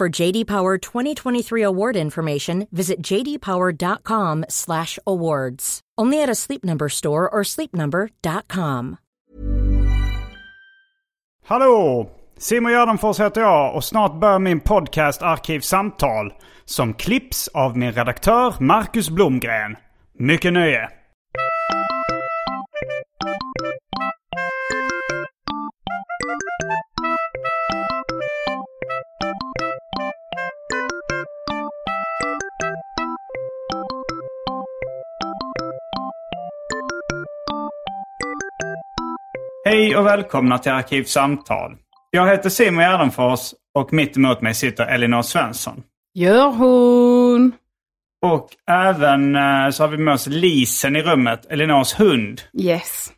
For JD Power 2023 award information, visit jdpower.com/awards. Only at a Sleep Number store or sleepnumber.com. Hallå! Simon Gärdenfors heter jag och snart börjar min podcast Arkivsamtal som klipps av min redaktör Marcus Blomgren. Mycket nöje! Hej och välkomna till Arkivsamtal. Jag heter Simon Gärdenfors och mitt emot mig sitter Elinor Svensson. Gör hon? Och även eh, så har vi med oss Lisen i rummet, Elinors hund, Yes.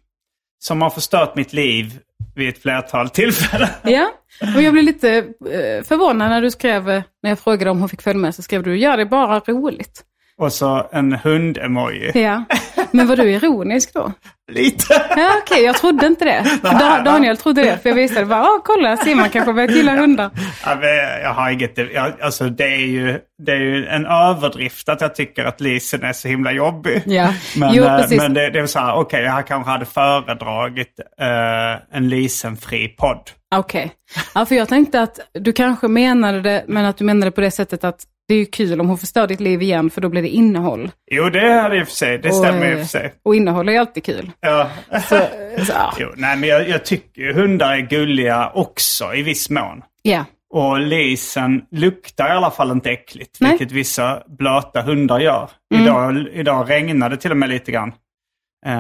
som har förstört mitt liv vid ett flertal tillfällen. Ja, och jag blev lite eh, förvånad när du skrev, eh, när jag frågade om hon fick följa med, så skrev du ja det bara roligt. Och så en hund-emoji. Ja, men var du ironisk då? Lite. Ja, okej, jag trodde inte det. Da- Daniel trodde det, för jag visade bara, åh kolla, Simon kanske börjar gilla hundar. Ja, jag har inget... Jag, alltså det är, ju, det är ju en överdrift att jag tycker att Lisen är så himla jobbig. Ja. Men, Jo, eh, precis. men det, det är så här, okej, jag kanske hade föredragit eh, en Lisen-fri podd. Okej. Ja, för jag tänkte att du kanske menade det, men att du menade på det sättet att det är ju kul om hon förstör ditt liv igen, för då blir det innehåll. Jo, det hade i och för sig. Det stämmer i och för sig. Och innehåll är ju alltid kul. Ja. Så, så. Jo, nej, men jag, jag tycker hundar är gulliga också i viss mån. ja. Och lisen luktar i alla fall inte äckligt, Nej. vilket vissa blöta hundar gör. Idag, idag regnade det till och med lite grann. Eh,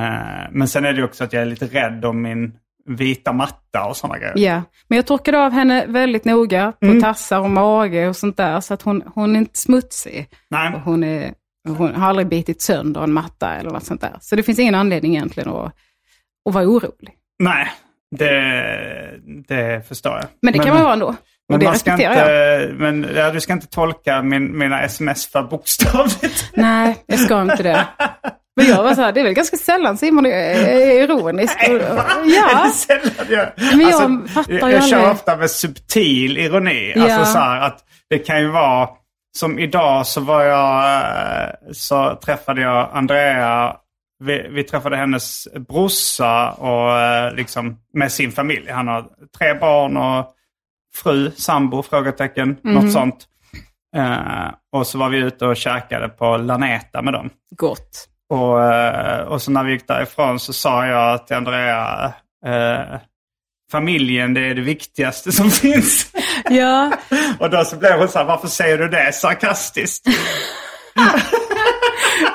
men sen är det också att jag är lite rädd om min vita matta och sådana grejer. Ja, men jag torkade av henne väldigt noga på Mm. tassar och mage och sånt där. Så att hon, hon är inte smutsig. Nej. Och hon, är, hon har aldrig bitit sönder en matta eller något sånt där. Så det finns ingen anledning egentligen att, att vara orolig. Nej, det, det förstår jag. Men det kan man vara ändå. Men, man ska jag. inte, men ja, du ska inte tolka min, mina sms för bokstavligt. Nej, jag ska inte det. Men jag var så här, det är väl ganska sällan Simon är ironisk. Och- Ja, Sällan jag, Men jag fattar ju jag, jag kör ofta med subtil ironi. Ja. Alltså så här att det kan ju vara, som idag så var jag, eh, så träffade jag Andrea, vi, vi träffade hennes brorsa och eh, liksom med sin familj. Han har tre barn och fru, sambo, frågetecken, Mhm. något sånt. Eh, och så var vi ute och käkade på Laneta med dem. gott. Och, eh, och så när vi gick därifrån så sa jag till Andrea, eh, familjen det är det viktigaste som finns. Ja, och då så blev hon så här, varför säger du det sarkastiskt?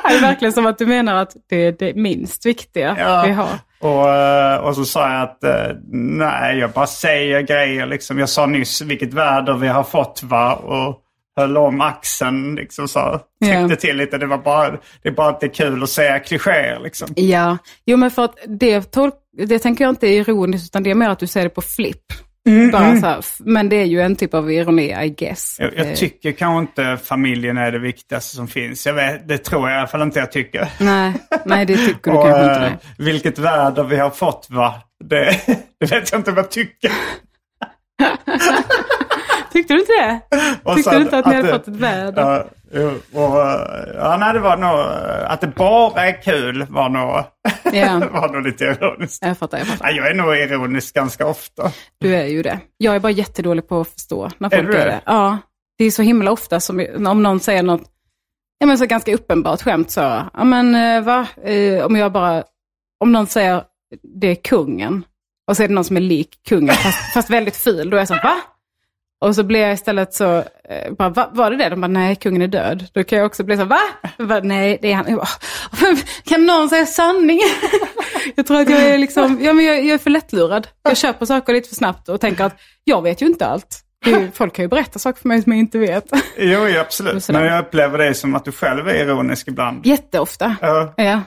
det är verkligen som att du menar att det är det minst viktiga Ja. vi har. Och, eh, och så sa jag att eh, nej, jag bara säger grejer liksom. Jag sa nyss vilket väder vi har fått va? Och höll om axeln liksom så. Tryckte Ja. till lite. Det var bara, det är bara att det är kul att säga klichéer liksom. Ja, jo men för att det, det tänker jag inte är ironiskt utan det är mer att du säger det på flipp. Mm, Bara så här, men det är ju en typ av ironi, I guess. Jag, jag Eh, tycker kanske inte familjen är det viktigaste som finns. Jag vet, det tror jag i alla fall inte jag tycker. nej, nej, det tycker du Och, kanske inte. eh, Nej. vilket väder vi har fått va? Det, det vet jag inte vad jag tycker. Tyckte du inte det? Tyckte så du inte att ni hade fått ett väder? Ja, och, eh, ja, nej, det var nog... eh, Att det bara är kul var nog, Ja. var nog lite ironiskt. Jag fattar, jag fattar. Nej, jag är nog ironisk ganska ofta. Du är ju det. Jag är bara jättedålig på att förstå när Är folk du är det? Ja. det är så himla ofta som om någon säger något, ja men så ganska uppenbart skämt så, ja men eh, va, om jag bara, om någon säger det är kungen, och så är det någon som är lik kungen, fast, fast väldigt ful, då är jag så, va? Och så blir jag istället så, eh, bara, va, var det det? De bara, nej, kungen är död. Då kan jag också bli så, va? Bara, nej, det är han. Bara, kan någon säga sanningen? jag tror att jag är liksom, ja men jag, jag är för lättlurad. Jag köper saker lite för snabbt och tänker att jag vet ju inte allt. Ju- Folk kan ju berätta saker för mig som jag inte vet. Jo, ja, absolut. Men jag upplever det som att du själv är ironisk ibland. Jätteofta. Ja, Ja.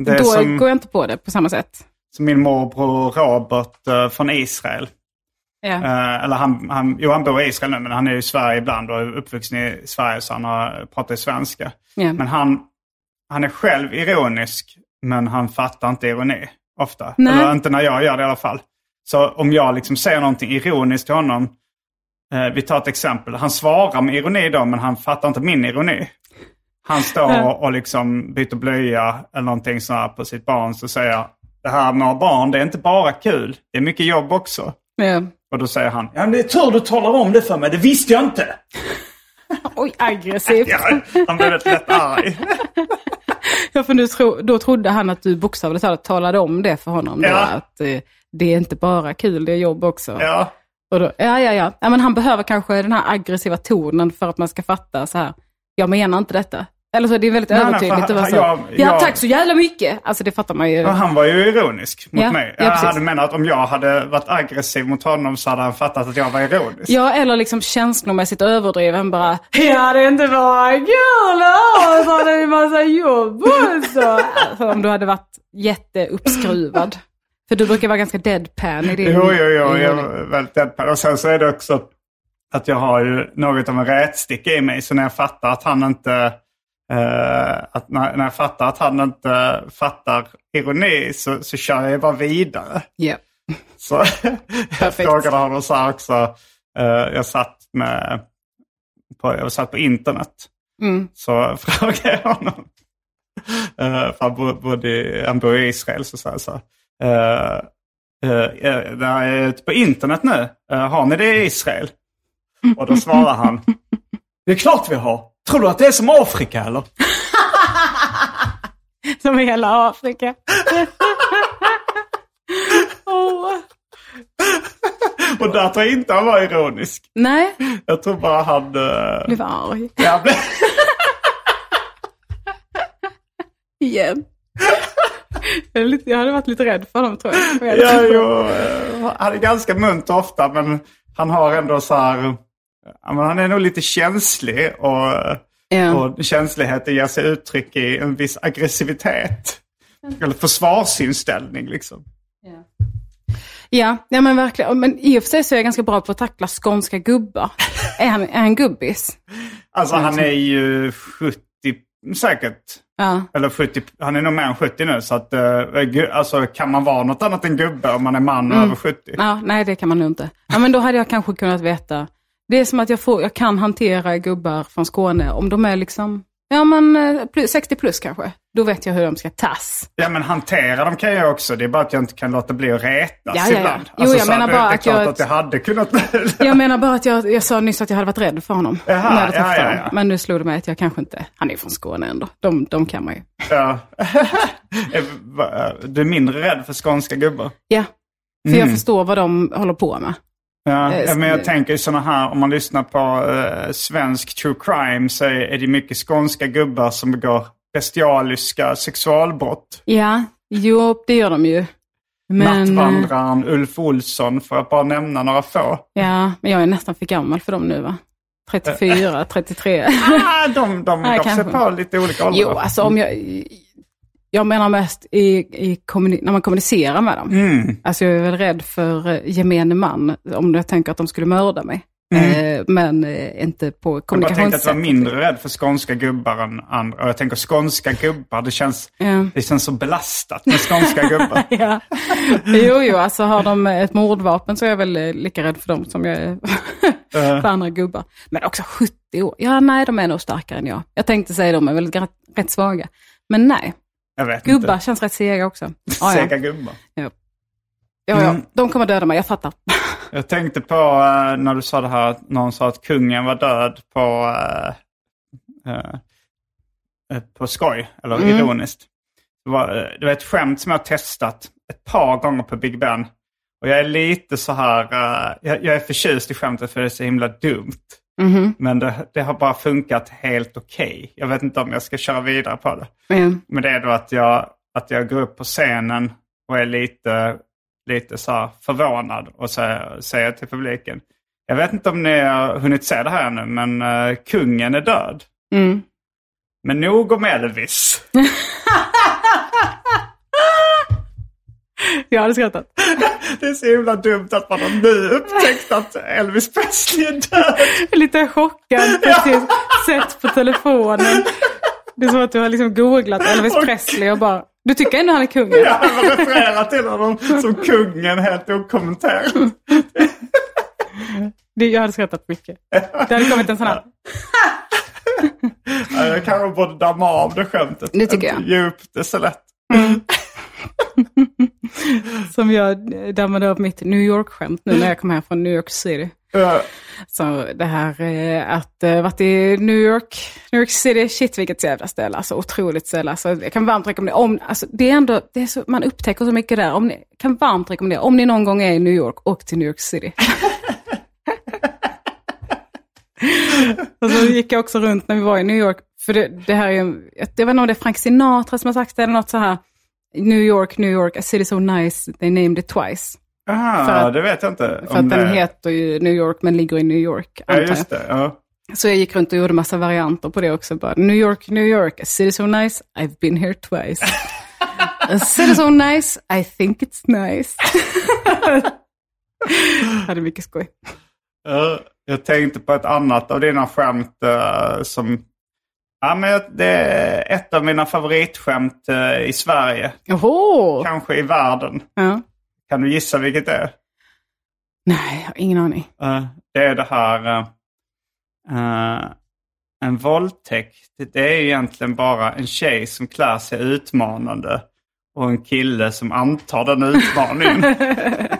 Då som, går jag inte på det på samma sätt. som min morbror Robert eh, från Israel. Eh, eller han, han, jo, han bor i Israel nu, men han är i Sverige ibland och är uppvuxen i Sverige så han har, pratar svenska. Ja. Men han, han är själv ironisk, men han fattar inte ironi ofta. Nej. Eller inte när jag gör det i alla fall. Så om jag liksom säger någonting ironiskt till honom, eh, vi tar ett exempel. Han svarar med ironi då, men han fattar inte min ironi. Han står och, och liksom byter blöja eller någonting sånt på sitt barn, så säger det här med att ha barn, det är inte bara kul, det är mycket jobb också. Ja. Och då säger han, ja men det är tur du talar om det för mig, det visste jag inte. Oj, aggressivt. Ja, han blev rätt lätt arg. Ja, för nu tro, då trodde han att du bokstavligt talat talade om det för honom. Då, Ja. att eh, det är inte bara kul, det är jobb också. Ja, Och då, ja, ja, ja. ja men han behöver kanske den här aggressiva tonen för att man ska fatta så här. Jag menar inte detta. Eller så det är väldigt Nej, nej, övertydligt. vara han- så, jag- ja, jag- tack så jävla mycket. Alltså det fattar man ju. han var ju ironisk mot Ja, mig. ja, jag precis. hade menat att om jag hade varit aggressiv mot honom så hade han fattat att jag var ironisk. Ja, eller liksom känslomässigt överdriven bara. Ja, det är inte bara kul. Och så hade en massa jobb också. Alltså, om du hade varit jätteuppskruvad. För du brukar vara ganska deadpan i din... Jo, jo, jo, i- jag är väldigt deadpan. Och sen så är det också att jag har ju något av en rätsticka i mig. Så när jag fattar att han inte... eh, att när, när jag fattar att han inte fattar ironi så, så kör jag bara vidare. Ja. Så jag frågade honom så här också. eh, jag satt med... På, jag satt på internet. Mm. Så frågade jag honom. Uh, för han, bo, bodde, han bor i Israel så sa jag så. Uh, uh, det här är ute på internet nu. Uh, har ni det i Israel? Och då svarar han. Det är klart vi har. Tror du att det är som Afrika eller? Som hela Afrika. Åh. Och där tror jag inte han var ironisk. Nej, Jag tror bara han... Uh, blev arg. jag blev, Igen. Jag, jag hade varit lite rädd för honom tror jag. ja, jo, eh, han är ganska munter ofta men han har ändå så här... men han är nog lite känslig och... Ja. Och känsligheten ger sig uttryck i en viss aggressivitet. Eller försvarsinställning liksom. Ja, ja men verkligen. Men i och för sig så är jag ganska bra på att tackla skånska gubbar. är, han, är han gubbis? Alltså han är ju 70 säkert. Ja. Eller 70, han är nog mer än 70 nu. Så att, eh, alltså, kan man vara något annat än gubbe om man är man Mm. över 70? ja. Nej, det kan man nog inte. Ja, men då hade jag kanske kunnat veta. Det är som att jag, får, jag kan hantera gubbar från Skåne om de är liksom, ja men eh, plus, 60 plus kanske. Då vet jag hur de ska tas. Ja men hantera dem kan jag också. Det är bara att jag inte kan låta bli att retas Ja, ja, ja. ibland. Jo, jag så menar det, bara det att jag- att jag hade kunnat... Jag menar bara att jag, jag sa nyss att jag hade varit rädd för honom. Jaha, när jag ja, ja, ja. Men nu slog det mig att jag kanske inte, han är från Skåne ändå. De, de kan man ju. ja. Eh, va- du är mindre rädd för skånska gubbar? Ja, för jag förstår vad de håller på med. Ja, Eh, ja, men jag tänker sådana här, om man lyssnar på eh, svensk true crime så är, det mycket skånska gubbar som begår bestialiska sexualbrott. Ja, jo, det gör de ju. Men, Nattvandraren Ulf Olsson, för att bara nämna några få. ja, men jag är nästan för gammal för dem nu va? 34, 33. Ah, de de Nej, gav sig på lite olika åldrar. jo, alltså om jag... Jag menar mest i, i när man kommunicerar med dem. Mm. Alltså jag är väl rädd för eh, gemene man om jag tänker att de skulle mörda mig. Mm. Eh, men eh, inte på Jag bara tänkte att jag var kommunikationssätt. mindre rädd för skånska gubbar än andra. Och jag tänker skånska gubbar, det känns, Ja. det känns så belastat med skånska gubbar. Ja. Jo, jo, alltså har de ett mordvapen så är jag väl lika rädd för dem som jag är för andra gubbar. Men också 70 år. Ja, nej, de är nog starkare än jag. Jag tänkte säga de är väl rätt svaga. Men nej, Jag vet gubbar inte. känns rätt sega också. Ja, ja. Sega gubbar. Ja, ja. Mm. De kommer döda mig, jag fattar. Jag tänkte på eh, när du sa det här, att någon sa att kungen var död på, eh, eh, på skoj, eller Mm. ironiskt. Det var, det var ett skämt som jag testat ett par gånger på Big Ben. Och jag är lite så här, jag, jag är förtjust i skämtet för det är så himla dumt. Mhm. Men det, det har bara funkat helt okej. Jag vet inte om jag ska köra vidare på det. Mm. Men det är då att jag, att jag går upp på scenen och är lite, lite så förvånad och säger, säger till publiken. Jag vet inte om ni har hunnit se det här nu, men eh, kungen är död. Mm. Men nog om Elvis. Jag hade skrattat. Det är så himla dumt att man har nu upptäckt att Elvis Presley är död. Lite chockad precis sett på telefonen. Det är som att du har liksom googlat Elvis Presley och bara, du tycker ändå han är kungen? Jag har refererat till honom som kungen helt okommenterat. Det, jag hade skrattat mycket. Det hade kommit en sån här. Ja, Jag kanske borde damma av det skämtet. Det tycker jag. Upp det så lätt. Som jag dammade av mitt New York-skämt nu när jag kom hem från New York City. Eh, Så det här eh, att uh, varit i New York, New York City, shit vilket jävla ställe, alltså otroligt ställe. Alltså, jag kan varmt rekommendera, om, alltså, det är ändå, det är så, man upptäcker så mycket där. Om ni, kan varmt rekommendera, om ni någon gång är i New York, åk till New York City. och så gick jag också runt när vi var i New York, för det, det här är jag vet inte om det är Frank Sinatra som har sagt det eller något så här. New York, New York, a city so nice, they named it twice. Aha, att- det vet jag inte. För att den heter ju New York men ligger i New York, Ja, antar jag. just det. Ja. Så jag gick runt och gjorde massa varianter på det också. Bara, New York, New York, a city so nice, I've been here twice. a city so nice, I think it's nice. Hade mycket skoj. Ja, Jag tänkte på ett annat av dina skämt eh, som... Ja, men det är ett av mina favoritskämt eh, i Sverige. Jaha! Kanske i världen. Ja. Kan du gissa vilket det är? Nej, jag har ingen aning. Eh, det är det här... eh, en våldtäkt, det är egentligen bara en tjej som klär sig utmanande och en kille som antar den utmaningen.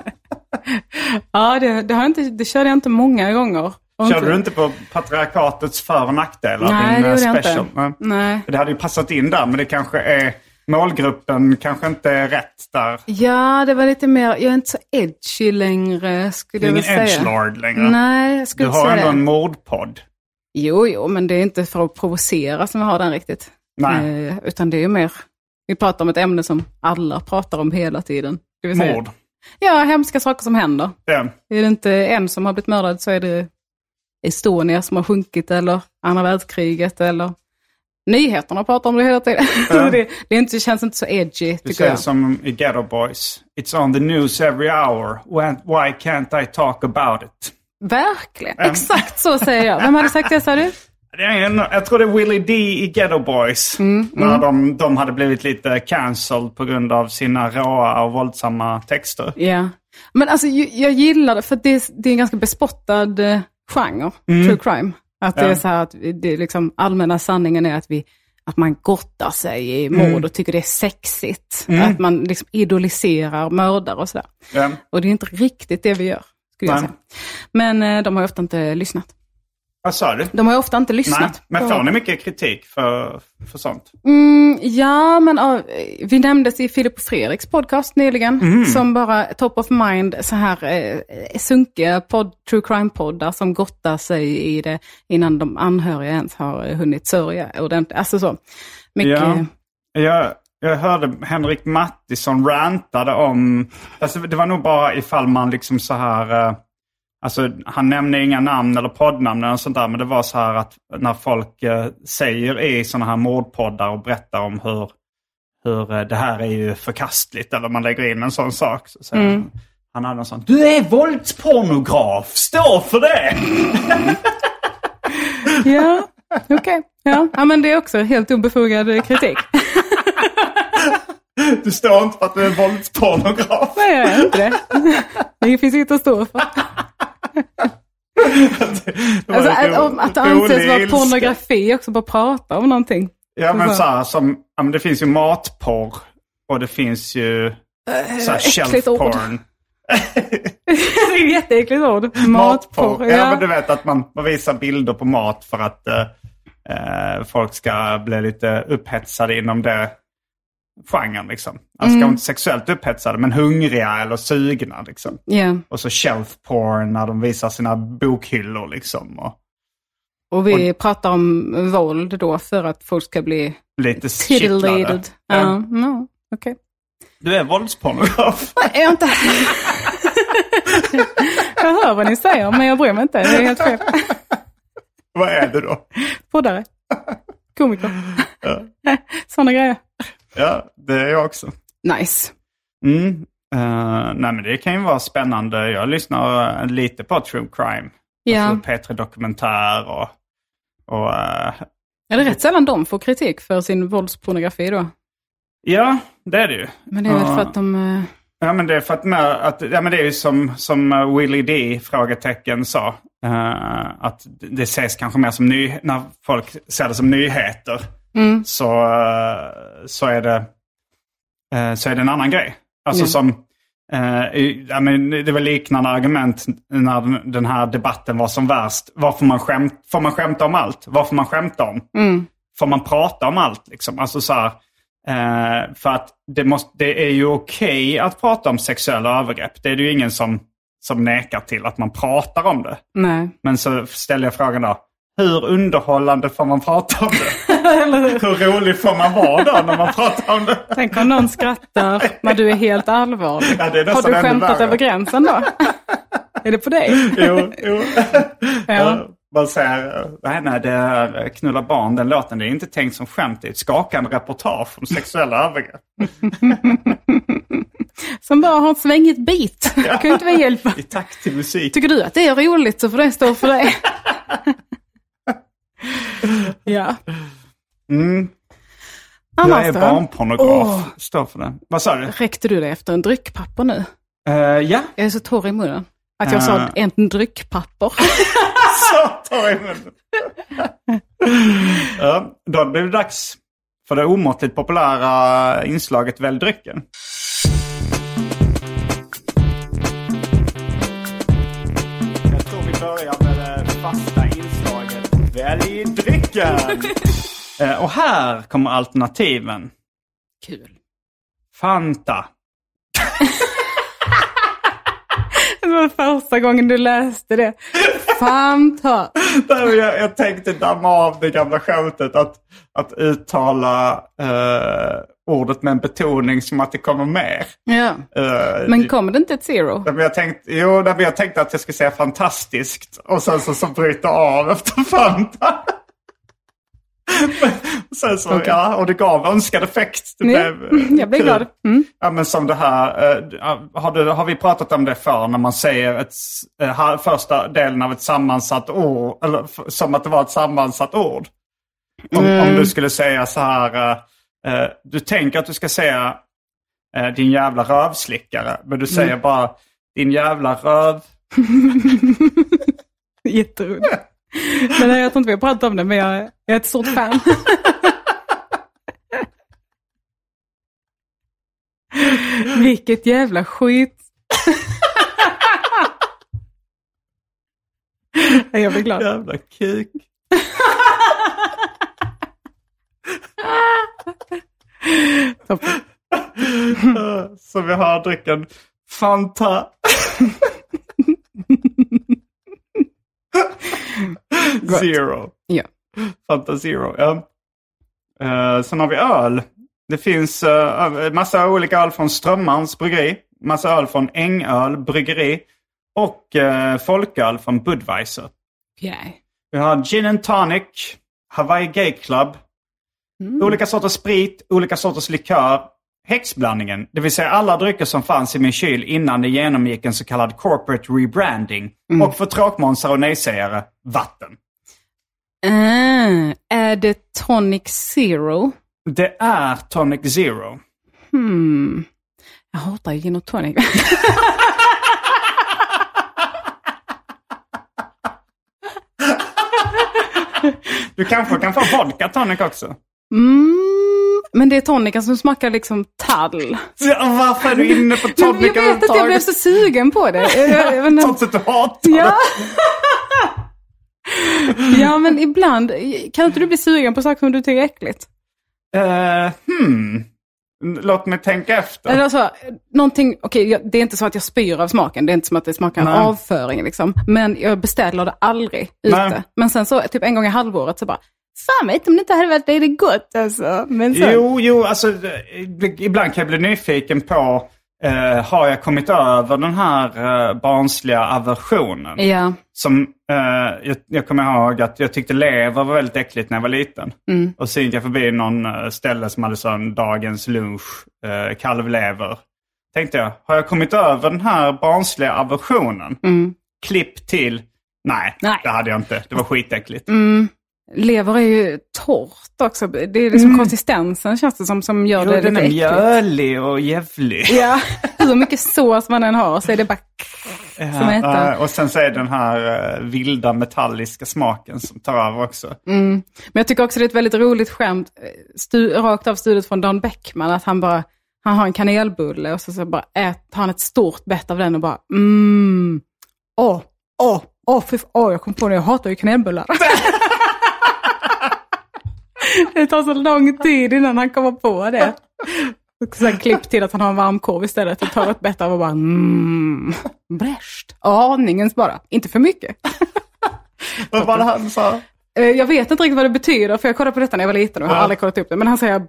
Ja, det, det, har inte, det körde jag inte många gånger. Körde du inte på patriarkatets för och nackdelar? Nej, det eh, gjorde jag special? inte. Nej. Nej. Det hade ju passat in där, men det kanske är... Målgruppen kanske inte är rätt där. Ja, det var lite mer, jag är inte så edgy längre, skulle jag ingen säga. edgelord längre. Nej, jag du skulle inte har säga ändå en mordpodd. Jo, jo, men det är inte för att provocera som vi har den riktigt. Nej. Eh, utan det är ju mer, vi pratar om ett ämne som alla pratar om hela tiden. Säga, Mord. Ja, hemska saker som händer. Det. Är det inte en som har blivit mördad så är det Estonia som har sjunkit eller andra världskriget eller nyheterna pratar om det hela tiden. Ja. Det, det, inte, det känns inte så edgy Du tycker jag. som i Ghetto Boys. It's on the news every hour. When, why can't I talk about it? Verkligen, exakt så säger jag. Vem hade sagt det sa du? Jag tror det är Willie D i Ghetto Boys. Mm, När de, de hade blivit lite cancelled på grund av sina råa och våldsamma texter. Ja. Men alltså jag gillar det för det det är en ganska bespottad genre, true crime. Att det Mm. Ja. är så här att det är liksom allmänna sanningen är att vi att man gottar sig i mord Mm. och tycker det är sexigt. Att man liksom idoliserar mördare och sådär. Ja. Och det är inte riktigt det vi gör, skulle jag Nej. säga. Men eh, de har ofta inte lyssnat. Vad sa du? De har ju ofta inte Nej, lyssnat. men på- får ni mycket kritik för, för sånt? Mm, ja, men ja, vi nämndes i Filip och Fredriks podcast nyligen. Mm. Som bara top of mind, så här eh, sunkiga podd, true crime-poddar som gottar sig i det innan de anhöriga ens har hunnit sörja ordentligt. Alltså så. Mycket, Ja. Jag, jag hörde Henrik Mattisson rantade om... Alltså det var nog bara ifall man liksom så här... eh, Alltså han nämnde inga namn eller poddnamn eller sånt där. Men det var så här att när folk eh, säger i sådana här mordpoddar och berättar om hur, hur eh, det här är ju förkastligt. Eller man lägger in en sån sak. Så säger han, han hade en sån. Du är våldspornograf! Stå för det! Ja, okej. Ja. ja, men det är också helt obefogad eh, kritik. Du står inte för att du är våldspornograf. Nej, jag är inte det. Det finns inget att stå för. Alltså, att, om- att det anses vara pornografi också, bara prata om någonting. Ja men Så- så här, som, ja, men det finns ju matporr och det finns ju så här shelf porn. det är ett jätteäckligt ord. Matporr. Ja, men du vet att man, man visar bilder på mat för att eh, eh, folk ska bli lite upphetsade inom det genren. Liksom. Alltså Mm. kanske inte sexuellt upphetsade, men hungriga eller sugna. Liksom. Ja. Och så shelf porn när de visar sina bokhyllor. Liksom, och Och vi pratar om våld då för att folk ska bli lite kittlade. titillated. Ja, no, okej. Du är våldspornograf. Är jag inte? jag hör vad ni säger, men jag bryr mig inte. Det är helt fel. Vad är du då? Poddare. Komiker. Sådana grejer. Ja, det är jag också. Nice. Mm. Eh, nej men det kan ju vara spännande. Jag lyssnar eh, lite på true crime. Ja. Alltså P3 Dokumentär och... och eh, Är det rätt sällan de får kritik för sin våldspornografi då? ja, det är det ju. Men det är väl för att de... eh, Ja men det är för att, med, att ja, men det är ju som, som Willie D frågetecken sa. eh, att det ses kanske mer som ny, när folk ser det som nyheter. Mm. Så, eh, så, är det, eh, så är det en annan grej. Alltså Ja. som, eh, men det var liknande argument när den- här debatten var som värst. Varför man skämt, får man skämta om allt? Vad får man skämta om? Mm. Får man prata om allt? Liksom? Alltså så här, eh, för att det, måste, det är ju okej att prata om sexuella övergrepp. Det är det ju ingen som, som nekar till att man pratar om det. Nej. Men så ställer jag frågan då. Hur underhållande får man prata om det? Hur rolig får man vara då när man pratar om det? Tänk om någon skrattar när du är helt allvarlig. Ja, det är Har du skämtat över gränsen då? är det på dig? Jo, jo. Ja. Man säger, nej, nej, det är Knulla barn, den låten, det är inte tänkt som skämt. Det är ett skakande reportage om sexuella övergrepp. Som bara har ett svängigt bit. kan ju inte vi hjälpa. I takt till musik. Tycker du att det är roligt så får det stå för dig. ja. Mm. Jag Annars är då? barnpornograf. Åh. Står för det. Vad sa du? Räckte du dig efter en dryckpapper nu? Eh, ja, Jag är så torr i munnen. Att jag sa Ah. en dryckpapper. så jag i munnen. ja, då blir det dags för det omåttligt populära inslaget Välj drycken. Jag tror vi börjar med det fasta inslaget Välj drycken. Eh, Och här kommer alternativen. Kul. Fanta. Det var första gången du läste det. Fanta. Jag, jag tänkte damma av det gamla skämtet att, att uttala eh, ordet med en betoning som att det kommer mer. Ja. Eh, Men kommer det inte ett zero? men jag tänkte, jo, men jag tänkte att jag skulle säga fantastiskt och sen så, så bryta av efter Fanta. sen så, Okej. ja, och det gav önskad effekt. Det Ja, blev, eh, jag kul. glad. Mm. Ja, men som det här, eh, har, du, har vi pratat om det förr när man säger ett, eh, här, första delen av ett sammansatt ord, eller som att det var ett sammansatt ord? Om, om du skulle säga så här, du tänker att du ska säga din jävla rövslickare, men du säger bara din jävla röv... Jätteroligt. Men jag tror inte vi har pratat om det, men jag, jag är ett stort fan. Vilket jävla skit. jag blir glad. Jävla kuk. Toppen. Så vi har drycken Fanta. Zero. Ja. Fanta Zero, ja. Uh, sen har vi öl. Det finns uh, massa olika öl från Strömmarns bryggeri. Massa öl från Ängöl bryggeri. Och uh, folköl från Budweiser. Okej. Vi har Gin and Tonic, Hawaii Gay Club, olika sorters sprit, olika sorters likör, häxblandningen, det vill säga alla drycker som fanns i min kyl innan det genomgick en så kallad corporate rebranding. Och för tråkmånsar och nejsägare, vatten. Ah, är det Tonic Zero? Det är Tonic Zero. Hmm. Jag hatar gin och tonic. Du kanske kan få vodka tonic också. Mm, Men det är tonicen som smakar liksom tall. Ja, varför är du inne på Jag, jag vet att jag blev så sugen på det. Sånt att du hatar ja. ja, men ibland. Kan inte du bli sugen på saker som du tycker är äckligt? Eh, hmm. Låt mig tänka efter. Eller alltså, någonting, okej, jag- det är inte så att jag spyr av smaken. Det är inte som att det smakar Nej. avföring liksom. Men jag beställer det aldrig ute. Nej. Men sen så, typ en gång i halvåret så bara, fan vet om det inte hade varit lite gott alltså. Men så, Jo, jo, alltså ibland kan jag bli nyfiken på eh, har jag kommit över den här eh, barnsliga aversionen? Ja, Som, eh, jag, jag kommer ihåg att jag tyckte lever var väldigt äckligt när jag var liten. Mm. Och så gick jag förbi någon eh, ställe som hade sån dagens lunch, eh, kalvlever. Tänkte jag, har jag kommit över den här barnsliga aversionen? Klipp till, nej, Mm. Nej. det hade jag inte. Det var skitäckligt. Lever är ju torrt också. Det är liksom konsistensen känns det som, som gör Mm. Jo, det den lite är äckligt. mjölig och jävlig. Ja, hur mycket sås man än har så är det bara som äter. Ja, och sen så är den här eh, vilda metalliska smaken som tar över också. Men jag tycker också det är ett väldigt roligt skämt, eh, stu, rakt av studiet från Dan Bäckman, att han bara, han har en kanelbulle och så, så bara ät, tar han ett stort bett av den och bara, mm, åh, åh, åh, fy, åh, jag kom på det, jag hatar ju kanelbullar. det tar så lång tid innan han kommer på det. Och sen klipp till att han har en varm korv istället och tar ett bett av och bara, mm, bräst. Aningens bara, inte för mycket. Vad var det han sa? Eh, Jag vet inte riktigt vad det betyder, för jag kollade på detta när jag var liten och har Ja. aldrig kollat upp det. Men han säger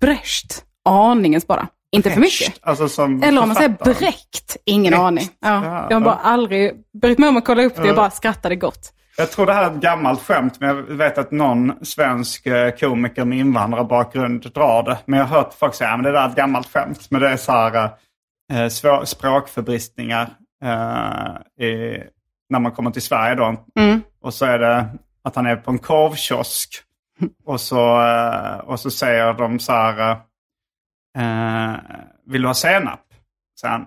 bräst, aningens bara. Inte för mycket. Alltså Eller om man säger bräckt, ingen Bräckt. aning. Ja, Ja, jag har bara aldrig brytt mig om att kolla upp det, jag bara skrattade gott. Jag tror det här är ett gammalt skämt, men jag vet att någon svensk eh, komiker med invandrarbakgrund drar det. Men jag har hört folk säga att det där är ett gammalt skämt. Men det är så här eh, svår, språkförbristningar eh, i, när man kommer till Sverige då. Och så är det att han är på en korvkiosk. Och så, eh, och så säger de så här, eh, vill du ha senap? Han,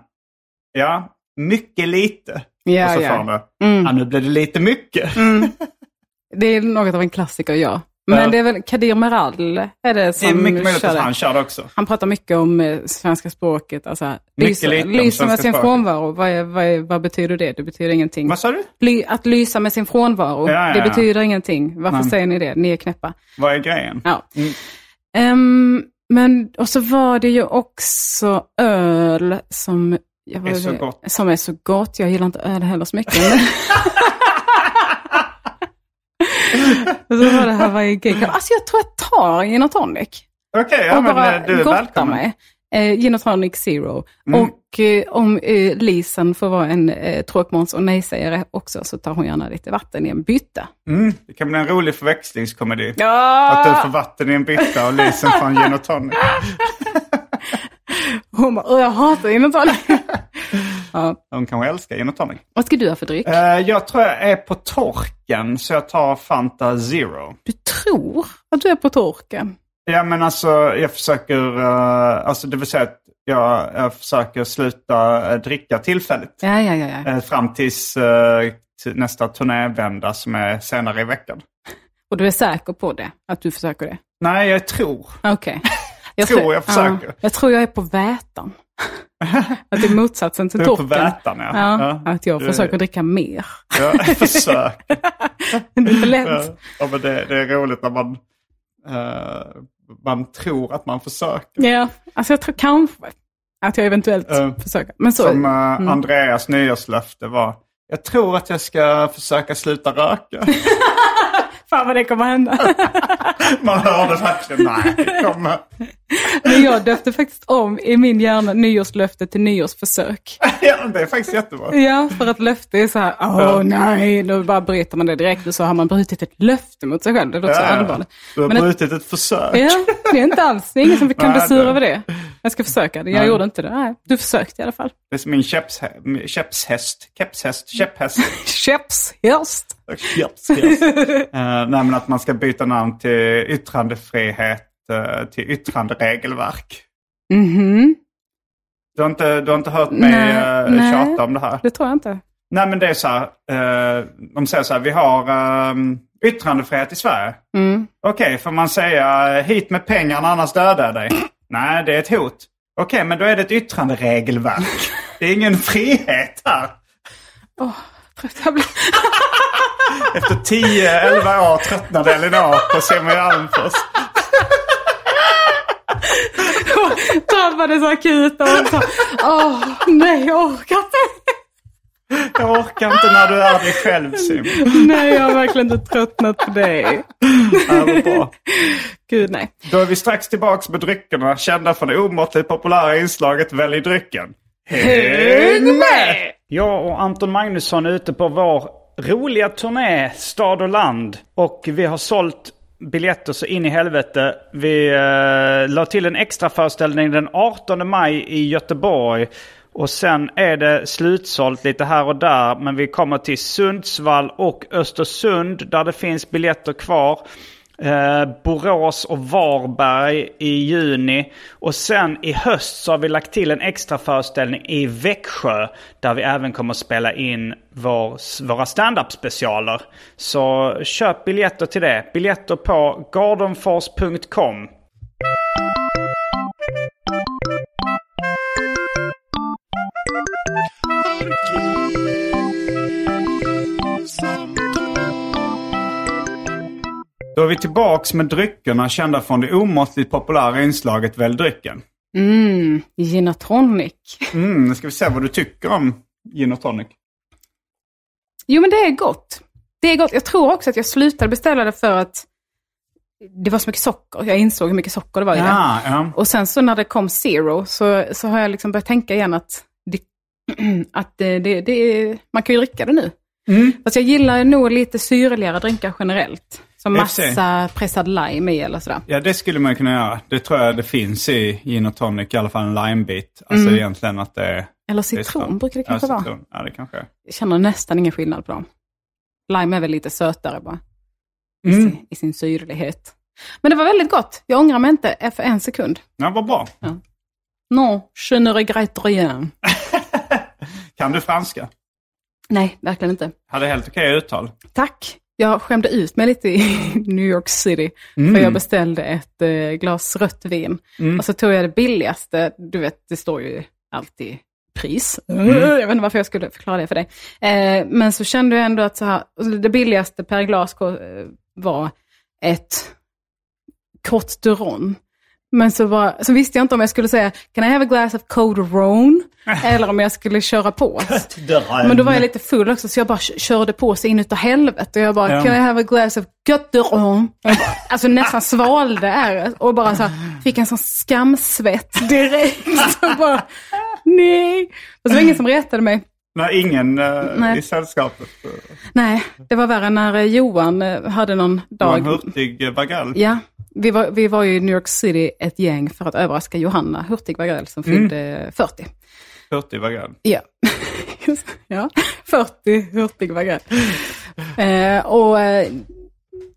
ja, mycket lite. Ja, och så ja. får han det, ja, nu blir det lite mycket. Det är något av en klassiker, ja. Men Ja. det är väl Kadir Meral, är det Det är som mycket möjligt att han kör det också. Han pratar mycket om eh, svenska språket. Alltså, Mycket lysa, lysa med sin språket. frånvaro, vad, är, vad, är, vad betyder det? Det betyder ingenting. Vad sa du? Ly, att lysa med sin frånvaro, Ja, ja, det betyder ingenting. Varför Nej. säger ni det? Ni är knäppa. Vad är grejen? Ja. Mm. Ehm, men, och så var det ju också öl som... Jag var, Är så gott. Som är så gott. Jag gillar inte öl heller så mycket. Och så var det Hawaii Gay. Alltså jag tror jag tar gin och tonic. Okej, ja, och men bara eh, du är välkommen. mig. Eh, gin och tonic zero. Mm. Och eh, om eh, Lisen får vara en eh, tråkmåns och nej-sägare också så tar hon gärna lite vatten i en bytta. Mm, det kan bli en rolig förväxlingskomedi. Ja! Att du får vatten i en bytta och Lisen får en gin och tonic. Hon bara, "Åh, jag hatar gin och tonic. ja. De kanske älskar gin och tonic. Vad ska du ha för dryck? Eh, jag tror jag är på torken, så jag tar Fanta Zero. Du tror att du är på torken? Ja, men alltså jag försöker, eh, alltså det vill säga att jag, jag försöker sluta eh, dricka tillfälligt. Ja, ja, ja. ja. Fram tills till nästa turnévända som är senare i veckan. Och du är säker på det? Att du försöker det? Nej, jag tror. Okej. Tror jag försöker. jag tror jag är på vätan. att det är motsatsen till Du är på torken. vätan, ja. Ja, Ja. att jag försöker dricka mer. Jag försöker. Det är lätt. Ja, men det, det är roligt när man, eh, man tror att man försöker. Ja, alltså jag tror kanske att jag eventuellt Ja. försöker. Men så, Som eh, Mm. Andreas nyårslöfte var. Jag tror att jag ska försöka sluta röka. fan vad det kommer hända. Man hörde verkligen, nej, det kommer. Men jag döpte faktiskt om i min hjärna nyårslöfte till nyårsförsök. Ja, det är faktiskt jättebra. Ja, för att löfte är så här, åh nej, då bara bryter man det direkt och så har man brutit ett löfte mot sig själv. Det låter så Ja, ja. allvarligt. Du har Men ett- brutit ett försök. Ja, det är inte alls, det är ingen som kan bli sur över det. Jag ska försöka det, jag Nej. gjorde inte det. Nej, du försökte i alla fall. Det är som min min käppshäst. Käppshäst. Käpphäst. Käppshäst. Käppshäst. Eh, nej, men att man ska byta namn till yttrandefrihet uh, till yttranderegelverk. Mhm, Du har inte, du har inte hört mig Nej, uh, nej. tjata om det här? det tror jag inte. Nej men det är så här. eh, de säger så här. Vi har, ehm, Yttrandefrihet i Sverige? Okej, får man säga hit med pengarna annars dödar jag dig? Nej, det är ett hot. Okej, men då är det ett yttranderegelverk. Det är ingen frihet här. Trött jag blir. Efter 10-11 år tröttnade Elinor på Simon Gärdenfors. Drabbades akut och så. Åh, nej jag orkar inte. Jag orkar inte när du är dig själv Simon. Nej, jag har verkligen inte tröttnat på dig. Ja, bra. Gud nej. Då är vi strax tillbaks med dryckerna kända från det omåttligt populära inslaget Välj drycken. Häng med! Jag och Anton Magnusson är ute på vår roliga turné Stad och land. Och vi har sålt biljetter så in i helvete. Vi eh, la till en extra föreställning den 18 maj i Göteborg. Och sen är det slutsålt lite här och där. Men vi kommer till Sundsvall och Östersund där det finns biljetter kvar. Eh, Borås och Varberg i juni. Och sen i höst så har vi lagt till en extra föreställning i Växjö. Där vi även kommer spela in vår, våra stand-up specialer. Så köp biljetter till det. Biljetter på gardenfors.com. Då är vi tillbaks med dryckerna kända från det omåttligt populära inslaget Välj drycken. Mm, gin och tonic. Mm, nu ska vi se vad du tycker om gin och tonic. Jo men det är gott. Det är gott. Jag tror också att jag slutade beställa det för att det var så mycket socker. Jag insåg hur mycket socker det var i det. Ja, ja. Och sen så när det kom zero så, så har jag liksom börjat tänka igen att, att det, det, det, man kan ju dricka det nu. Mm. Fast jag gillar nog lite syrligare drinkar generellt. Som massa pressad lime i eller sådär. ja, det skulle man kunna göra. Det tror jag det finns i gin och tonic, i alla fall en limebit. Alltså egentligen att det är... Eller det är Mm. citron brukar det kanske ja, vara. citron. Ja, det kanske. Jag känner nästan ingen skillnad på dem. Lime är väl lite sötare bara. I, Mm. sin, I sin syrlighet. Men det var väldigt gott. Jag ångrar mig inte för en sekund. Ja, vad bra. Non, je ne regrette rien. Kan du franska? Nej, verkligen inte. Hade helt okej uttal. Tack. Jag skämde ut mig lite i New York City. För jag beställde ett eh, glas rött vin. Och så tog jag det billigaste. Du vet, det står ju alltid pris. Jag vet inte varför jag skulle förklara det för dig. Eh, men så kände jag ändå att så här, alltså det billigaste per glas eh, var ett kort Duron. Men så, var, så visste jag inte om jag skulle säga Can I have a glass of Code Rone? Eller om jag skulle köra på. Men då var jag lite full också så jag bara körde på sig in utav helvete. Och jag bara, Ja. can I have a glass of Götteron? Alltså nästan svalde är och bara så här, fick en sån skamsvett direkt. Så bara, nej. Och så var det ingen som retade mig. Nej, ingen eh, Nej. i sällskapet. eh, Nej, det var värre när eh, Johan eh, hade någon dag. hurtig eh, bagall. Ja, vi var, vi var ju i New York City ett gäng för att överraska Johanna Hurtig Wagrell som fyllde 40. Hurtig bagall. Ja. ja, 40 Hurtig Wagrell. Eh, och eh,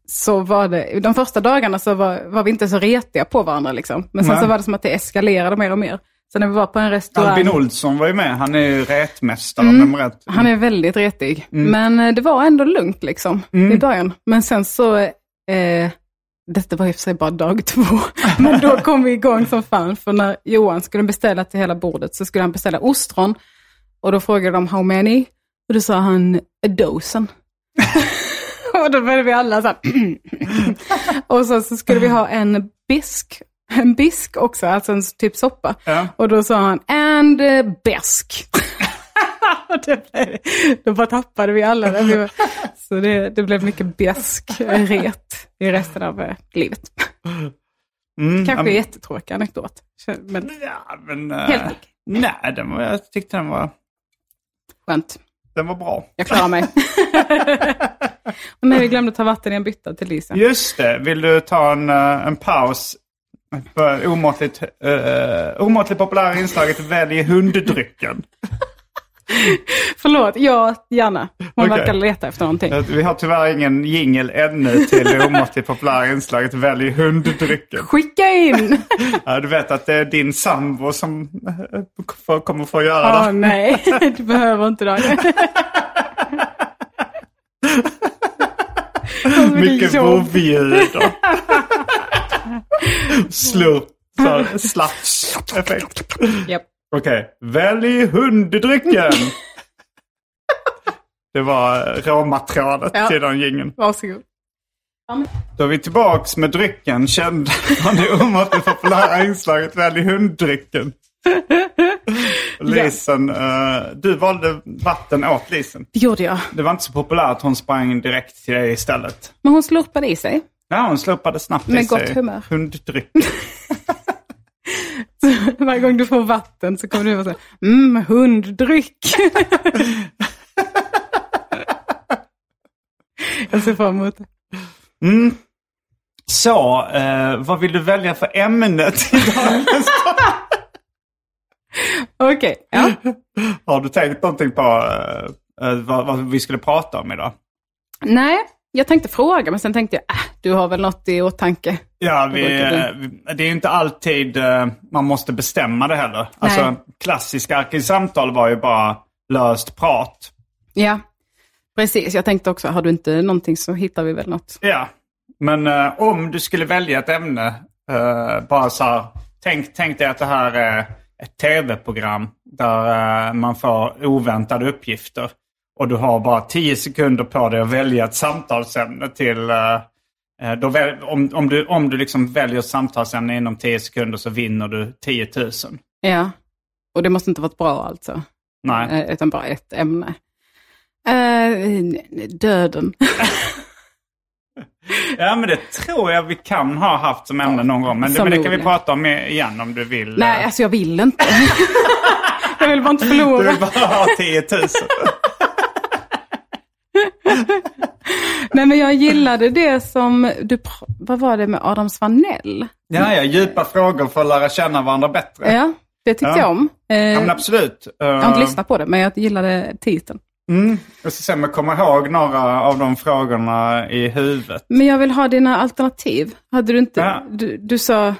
så var det, de första dagarna så var, var vi inte så retiga på varandra liksom. Men sen Nej. så var det som att det eskalerade mer och mer. Så när vi var på en restaurang. Albin Olsson var ju med. Han är ju retmästare Mm. om rätt. Han är väldigt retig. Mm. Men eh, det var ändå lugnt liksom i början. Men sen så, eh, detta var i och för sig bara dag två, men då kom vi igång som fan. För när Johan skulle beställa till hela bordet så skulle han beställa ostron. Och då frågade de how many? Och då sa han a dozen. och då började vi alla så här. och så, så skulle vi ha en bisk. En bisk också, alltså en typ soppa. Ja. Och då sa han, and besk. då bara tappade vi alla var, så det, det blev mycket besk ret i resten av eh, livet. Mm, Kanske men- jättetråkig anekdot. Men Ja, men... eh, Helt okej. Nej, den var, jag tyckte den var, skönt. den var bra. Jag klarar mig. Och nej, vi glömde ta vatten i en bytta till Lisa. Just det. Vill du ta en, eh, en paus? För omåttligt, uh, omåttligt populära inslaget Välj hunddrycken. Förlåt, ja, gärna. Hon Okej. verkar leta efter någonting. Eh, Vi har tyvärr ingen jingel ännu till det omåttligt populära inslaget Välj hunddrycken. Skicka in! Ja, du vet att det är din sambo som eh, kommer få göra Åh det. nej, du behöver inte det. Mycket jobb. vovljud och slurp. Så här, Okej, välj hunddrycken. Det var råmaterialet Ja. till den jingeln. Varsågod. Då är vi tillbaks med drycken känd från det omåttligt populära inslaget Välj hunddrycken. Lisen, eh, du valde vatten åt Lisen. Det gjorde jag. Det var inte så populärt, hon sprang direkt till dig istället. Men hon slurpade i sig. Ja, hon slurpade snabbt i Med gott sig humör. hunddryck. Varje gång du får vatten så kommer du och säger mm, hunddryck. jag ser fram emot det. Mm. Så, eh, vad vill du välja för ämne till dagens Okej, ja. Har du tänkt någonting på eh, eh, vad, vad vi skulle prata om idag? Nej, jag tänkte fråga men sen tänkte jag, äh, du har väl något i åtanke. Ja, vi, vi- det är inte alltid eh, man måste bestämma det heller. Alltså, klassiska arkivsamtal var ju bara löst prat. Ja, precis. Jag tänkte också, har du inte någonting så hittar vi väl något. Ja, men eh, om du skulle välja ett ämne, eh, bara så här, tänk, tänk dig att det här är ett tv-program där man får oväntade uppgifter. Och du har bara tio sekunder på dig att välja ett samtalsämne till... eh, eh, väl, om, om du, om du liksom väljer samtalsämne inom tio sekunder så vinner du 10 000. Ja, och det måste inte vara bra alltså. Nej. Eh, Utan bara ett ämne. Eh, döden. Ja, men det tror jag vi kan ha haft som ämne någon gång. Men det, men det kan vi prata om igen om du vill. Nej, alltså jag vill inte. jag vill bara inte Du förlora. vill bara ha 10 000. Nej, men jag gillade det som du, vad var det med Adam Svanell? Ja, ja, djupa frågor för att lära känna varandra bättre. Ja, det tyckte Ja. jag om. Eh, Ja, men absolut. Uh, jag har inte lyssnat på det, men jag gillade titeln. mm, jag ska se om jag kommer ihåg några av de frågorna i huvudet. Men jag vill ha dina alternativ. Hade du inte, Ja. du, du sa,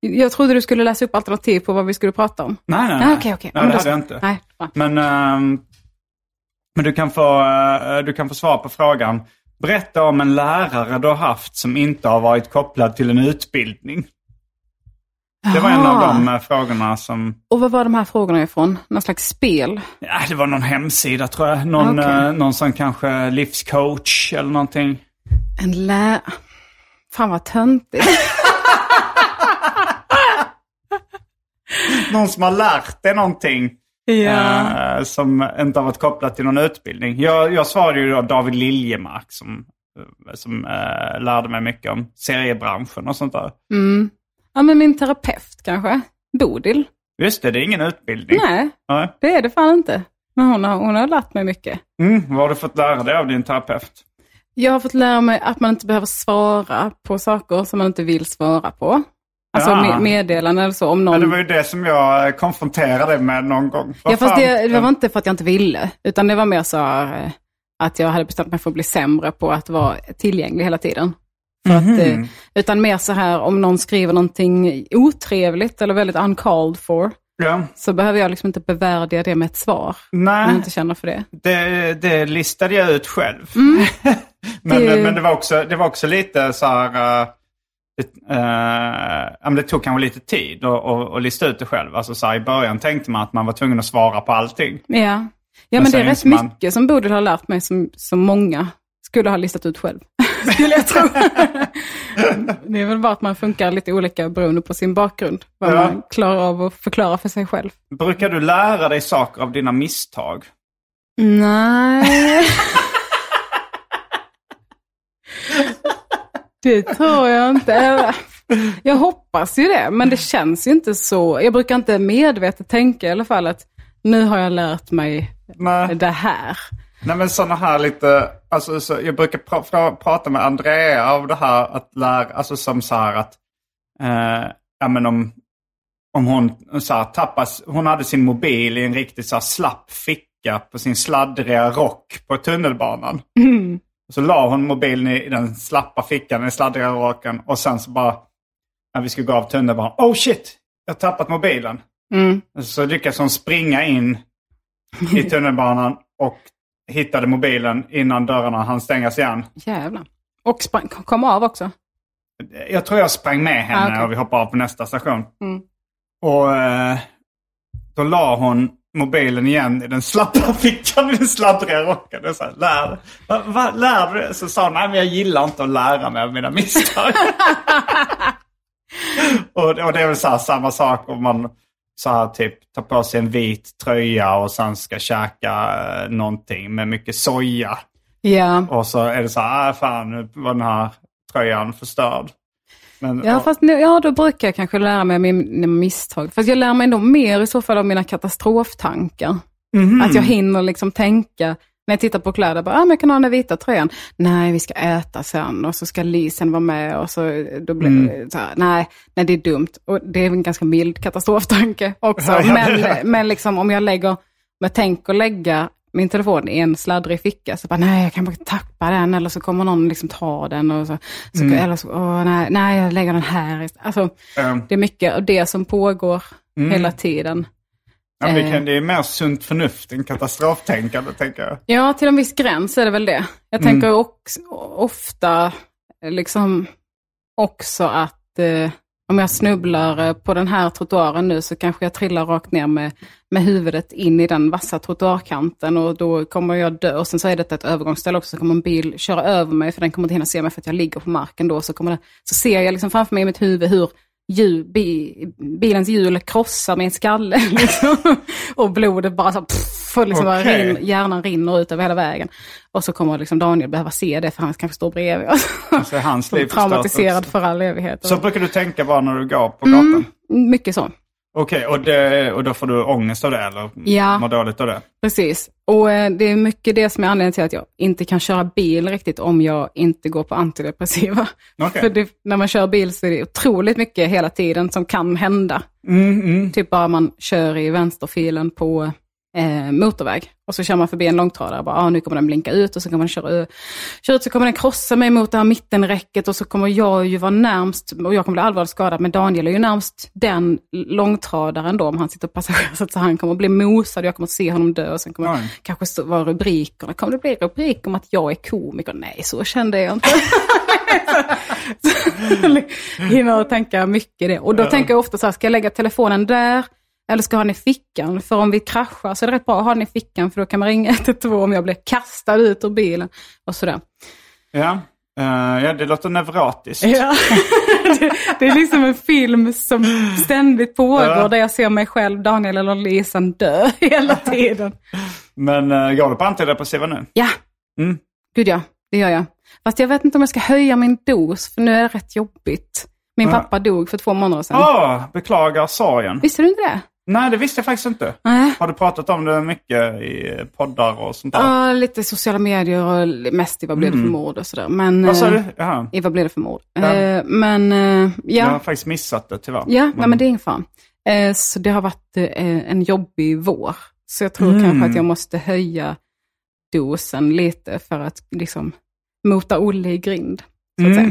jag trodde du skulle läsa upp alternativ på vad vi skulle prata om. Nej, nej, Ah, nej. Okej, okej. Nej, Ja, men det hade jag inte. Nej. Men, ehm, men du, kan få, eh, du kan få svar på frågan. Berätta om en lärare du har haft som inte har varit kopplad till en utbildning. Det var en av de eh, frågorna som... Och vad var de här frågorna ifrån? Någon slags spel? Ja, det var någon hemsida tror jag. Någon, Okej. eh, någon som kanske livscoach eller någonting. En lä... Fan vad töntigt. Någon som har lärt dig någonting. Ja. eh, som inte har varit kopplat till någon utbildning. Jag, jag svarade ju då David Liljemark som, eh, som eh, lärde mig mycket om seriebranschen och sånt där. Mm. ja, men min terapeut kanske. Bodil. Just det, det är ingen utbildning. Nej, Nej. det är det fan inte. Men hon har, hon har lärt mig mycket. Mm, vad har du fått lära dig av din terapeut? Jag har fått lära mig att man inte behöver svara på saker som man inte vill svara på. Alltså Ja. med, meddelanden eller så om någon... Ja, det var ju det som jag eh, konfronterade med någon gång. Vad Ja, fast det, det var inte för att jag inte ville, utan det var mer så eh, att jag hade bestämt mig för att bli sämre på att vara tillgänglig hela tiden. För att, Mhm. eh, utan mer så här, om någon skriver någonting otrevligt eller väldigt uncalled for, Ja. så behöver jag liksom inte bevärdiga det med ett svar. Om jag Nej, inte känner för det. det, det listade jag ut själv. men, Mm. Det- men det var också, det var också lite så här... det, eh, det tog kanske lite tid att, lista ut det själv. Alltså så här, I början tänkte man att man var tvungen att svara på allting. Ja, ja Men men, det är rätt man- mycket som Bodil har lärt mig som, som många skulle ha listat ut själv. skulle jag tro. det är väl bara att man funkar lite olika beroende på sin bakgrund. Vad Ja. man klarar av att förklara för sig själv. Brukar du lära dig saker av dina misstag? Nej. det tror jag inte. Jag hoppas ju det, men det känns ju inte så. Jag brukar inte medvetet tänka i alla fall att nu har jag lärt mig Nej. det här. Nej men sådana här lite, alltså så, jag brukar pra, pra, prata med Andrea av det här att lära, alltså som så här att, eh, ja men om, om hon så här, tappas, hon hade sin mobil i en riktigt så här, slapp ficka på sin sladdriga rock på tunnelbanan. Och så la hon mobilen i, i den slappa fickan, den sladdriga rocken och sen så bara, när vi skulle gå av tunnelbanan, oh shit, jag har tappat mobilen. Mm. Så lyckas hon springa in i tunnelbanan och hittade mobilen innan dörrarna hann stängas igen. Jävlar. Och sprang, kom av också. Jag tror jag sprang med henne Ah, okej. och vi hoppade av på nästa station. Mm. Och eh, då la hon mobilen igen i den slappa fickan i den sladdriga rocken. Och så här, lär, va, va, lär du? Så sa hon, nej men jag gillar inte att lära mig av mina misstag. och, och det är väl så här, samma sak om man så här, typ tar på sig en vit tröja och sen ska käka eh, någonting med mycket soja. Ja. Och så är det så här, ah, fan nu var den här tröjan förstörd. Men, Ja, fast nu, ja, då brukar jag kanske lära mig mina misstag. Fast jag lär mig nog mer i så fall av mina katastroftankar. Mhm. Att jag hinner liksom tänka, när jag tittar på kläder, bara, ah, men jag kan ha den där vita tröjan. Nej, vi ska äta sen och så ska Lisen vara med och så, då blir Mm. så här, nej, nej, det är dumt. Och det är en ganska mild katastroftanke också. Ja, ja, men, ja. men liksom om jag lägger, om jag tänker lägga min telefon i en sladdrig ficka, så bara nej, jag kan bara tappa den eller så kommer någon liksom ta den. Och så, så, Mm. Eller så, åh, nej, nej, jag lägger den här. Alltså, Ehm, det är mycket av det som pågår Mm. hela tiden. ja, det, eh. kan, det är mer sunt förnuft än katastroftänkande tänker jag. Ja, till en viss gräns är det väl det. Jag Mm. tänker också, ofta liksom också att eh, om jag snubblar eh, på den här trottoaren nu så kanske jag trillar rakt ner med, med huvudet in i den vassa trottoarkanten och då kommer jag dö. Och sen så är detta ett övergångsställe också, så kommer en bil köra över mig för den kommer inte hinna se mig för att jag ligger på marken då. Så, kommer det, så ser jag liksom framför mig i mitt huvud hur hjul, bi, bilens hjul krossar min skalle. Liksom. och blodet bara så pff, och liksom bara Okej. rin, hjärnan rinner ut över hela vägen. Och så kommer liksom Daniel behöva se det för han kanske står bredvid. Så är hans liv Traumatiserad för all evighet. Så brukar du tänka bara när du går på gatan? Mycket så. Okej, och, det- och då får du ångest av det eller Ja. mår dåligt av det? Precis. Och eh, det är mycket det som är anledningen till att jag inte kan köra bil riktigt om jag inte går på antidepressiva. Okej. För det, när man kör bil så är det otroligt mycket hela tiden som kan hända. Mm, mm. Typ bara man kör i vänsterfilen på eh, motorväg. Och så kör man förbi en långtradare och bara, ah, nu kommer den blinka ut och så kan man köra, köra ut så kommer den krossa mig mot det här mittenräcket och så kommer jag ju vara närmst, och jag kommer bli allvarligt skadad, men Daniel är ju närmst den långtradaren då, om han sitter passagerarsätet, så han kommer bli mosad och jag kommer se honom dö och sen kommer Oj. kanske stå, vara rubrikerna, kommer det bli rubriker om att jag är komiker? Nej, så kände jag inte. Hinner tänka mycket det. Och då tänker jag ofta så här, ska jag lägga telefonen där? Eller ska ha den i fickan? För om vi kraschar så är det rätt bra att ha den i fickan för då kan man ringa 112 om jag blir kastad ut ur bilen. Och sådär. Ja. Eh, ja, det låter nevrotiskt. Ja. det, det är liksom en film som ständigt pågår Ja. där jag ser mig själv, Daniel eller Lisan dö hela tiden. Men uh, går du på antidepressiva nu? Ja, Mm. gud ja, det gör jag. Fast jag vet inte om jag ska höja min dos, för nu är det rätt jobbigt. Min pappa dog för två månader sedan. Åh, beklagar sorgen. Visste du inte det? Nej, det visste jag faktiskt inte. Nej. Har du pratat om det mycket i poddar och sånt där? Ja, lite sociala medier och mest i vad blev det för mord och sådär. Men, Mm. Vad sa eh, du? Jaha. I vad blev det för mord. Ja. Eh, men eh, Jag har ja, faktiskt missat det tyvärr. ja nej, men det är ingen. Eh, så det har varit en jobbig vår. Så jag tror Mm. kanske att jag måste höja dosen lite för att liksom mota Olle i grind. Så att Mm. säga.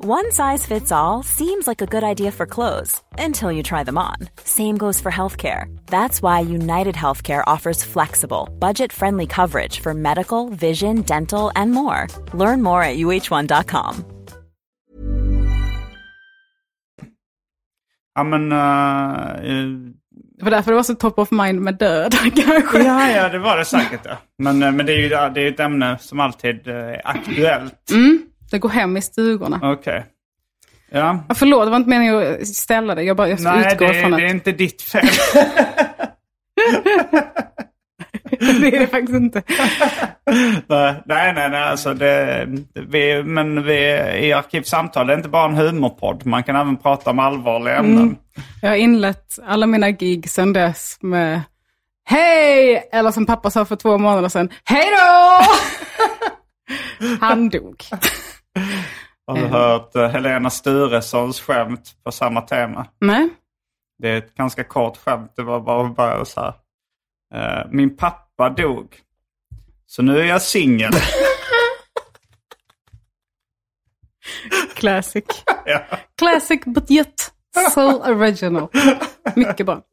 One size fits all seems like a good idea for clothes until you try them on. Same goes for healthcare. That's why United Healthcare offers flexible, budget friendly coverage for medical, vision, dental, and more. Learn more at uh1.com. Ja, men... eh, eh, Det var därför det var så top of mind med död kanske. ja, ja, det var det säkert. Ja. Men, eh, men det är ju det är ju ett ämne som alltid är aktuellt. Mm, det går hem i stugorna. Okej. Ja. Ja, förlåt, det var inte meningen att ställa det. Jag bara jag Nej, utgår det, från det att... är inte ditt fel. det är det faktiskt inte. nej, nej, nej, nej alltså det, vi, men vi i Arkivsamtal det är inte bara en humorpodd. Man kan även prata om allvarliga ämnen. Mm. Jag har inlett alla mina gig sedan dess med Hej! Eller som pappa sa för två månader sedan, Hej då! Han dog. Har du hört uh, Helena Sturessons skämt på samma tema? Nej. Det är ett ganska kort skämt. Det var bara börja så här. Uh, min pappa dog. Så nu är jag singel. Classic. ja. Classic but yet so original. Mycket bra.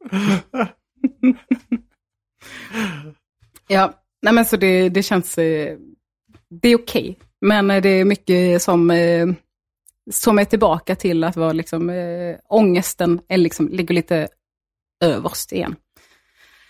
ja, nej men så det, det känns... eh, Det är okej. Men eh, det är mycket som, eh, som är tillbaka till att vara liksom... eh, Ångesten är liksom, ligger lite överst igen.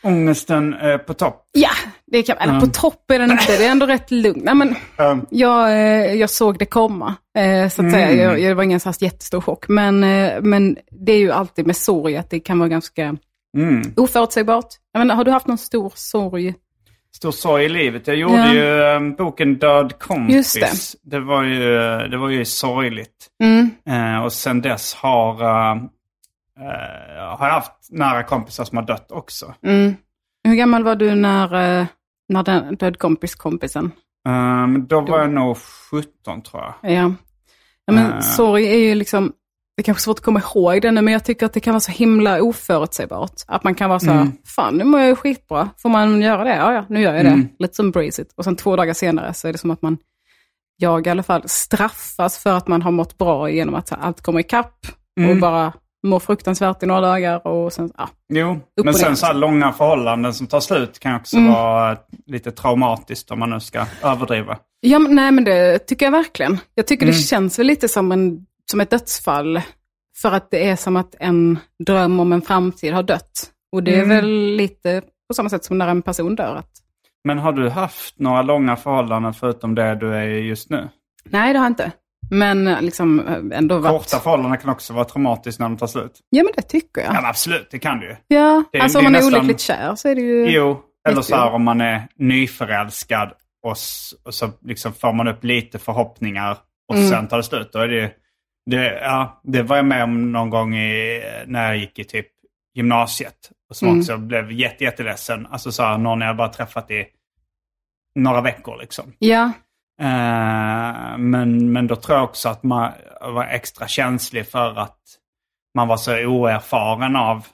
Ångesten eh, på topp. Ja, det kan, eller på topp är den inte. Det är ändå rätt lugn. Nej, men, Um, jag, jag såg det komma, eh, så att säga. Jag, jag, det var ingen så jättestor chock. Men, eh, men det är ju alltid med sorg att det kan vara ganska mm. oförutsägbart. Jag menar, har du haft någon stor sorg? Stor sorg i livet. Jag gjorde Ja. ju um, boken Död kompis. Det. Det var ju, det var ju sorgligt. Mm. Eh, och sen dess har, uh, uh, har jag haft nära kompisar som har dött också. Mm. Hur gammal var du när, eh, när den död kompis kompisen? Um, då var jag nog 17 tror jag. Ja. ja men sorg är ju liksom, det är kanske svårt att komma ihåg det nu, men jag tycker att det kan vara så himla oförutsägbart. Att man kan vara så här, fan nu mår jag ju skitbra. Får man göra det? Ja, ja, nu gör jag det. Lite som brace it. Och sen två dagar senare så är det som att man, jag i alla fall, straffas för att man har mått bra genom att här, allt kommer ikapp och bara mår fruktansvärt i några dagar och sen, ja. Jo, men sen så här långa förhållanden som tar slut kan också Mm. vara eh, lite traumatiskt om man nu ska överdriva. Ja, men, nej men det tycker jag verkligen. Jag tycker Mm. det känns väl lite som, en, som ett dödsfall. För att det är som att en dröm om en framtid har dött. Och det är Mm. väl lite på samma sätt som när en person dör. Att, Men har du haft några långa förhållanden förutom det du är just nu? nej, det har jag inte. Men liksom ändå varit... Korta förhållanden kan också vara traumatiskt när de tar slut. Ja, men det tycker jag. Ja, men absolut, det kan du ju. Ja, Det alltså det om man är nästan- olyckligt kär så är det ju... Jo, eller så här om man är nyförälskad och, och så liksom får man upp lite förhoppningar och Mm. sen tar det slut. Då är det, det, ja, det var jag med om någon gång i, när jag gick i typ gymnasiet. Och Mm. också blev jätte, jätteledsen. Alltså så här, någon jag bara träffat i några veckor liksom. Ja, Eh, men, men då tror jag också att man var extra känslig för att man var så oerfaren av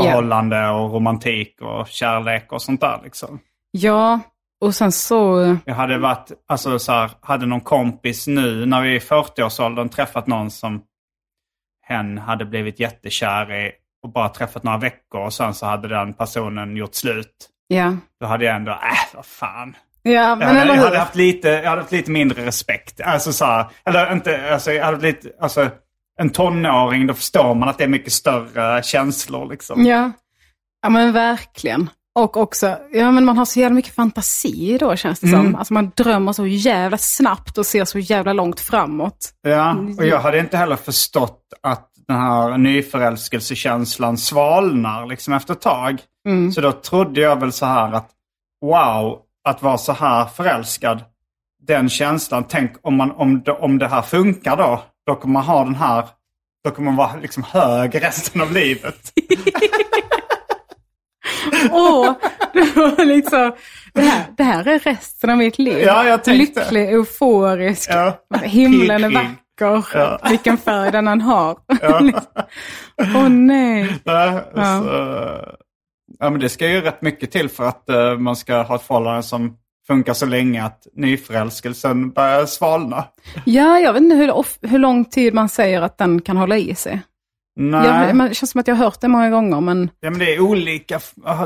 förhållande och romantik och kärlek och sånt där. Liksom. ja. Och sen så... Jag hade varit, alltså så här, hade någon kompis nu när vi är i 40-årsåldern träffat någon som hen hade blivit jättekär i och bara träffat några veckor och sen så hade den personen gjort slut. Ja, Då hade jag ändå, äh vad fan. ja Jag men hade, eller jag hade haft lite, jag hade haft lite mindre respekt. Alltså så här, eller inte, alltså jag hade lite, alltså en tonåring, då förstår man att det är mycket större känslor liksom. Ja. ja, men verkligen. Och också, ja men man har så jävla mycket fantasi då känns det Mm. som. Alltså man drömmer så jävla snabbt och ser så jävla långt framåt. Ja, och jag hade inte heller förstått att den här nyförälskelsekänslan svalnar liksom efter ett tag. Så då trodde jag väl så här att wow, att vara så här förälskad, den känslan, tänk om, man, om, det, om det här funkar då, då kommer man ha den här, då kommer man vara liksom hög resten av livet. Åh, det var liksom, det här, det här är resten av mitt liv. Ja, jag tänkte. Lycklig, euforisk, Ja. himlen är Pigg. vacker, Ja. vilken färg den än har. Åh nej. Nej, så, ja, men det ska ju rätt mycket till för att eh, man ska ha ett förhållande som funkar så länge att nyförälskelsen börjar svalna. Ja, jag vet inte hur, hur lång tid man säger att den kan hålla i sig. Nej, Jag, men det känns som att jag har hört det många gånger, men ja, men det är olika,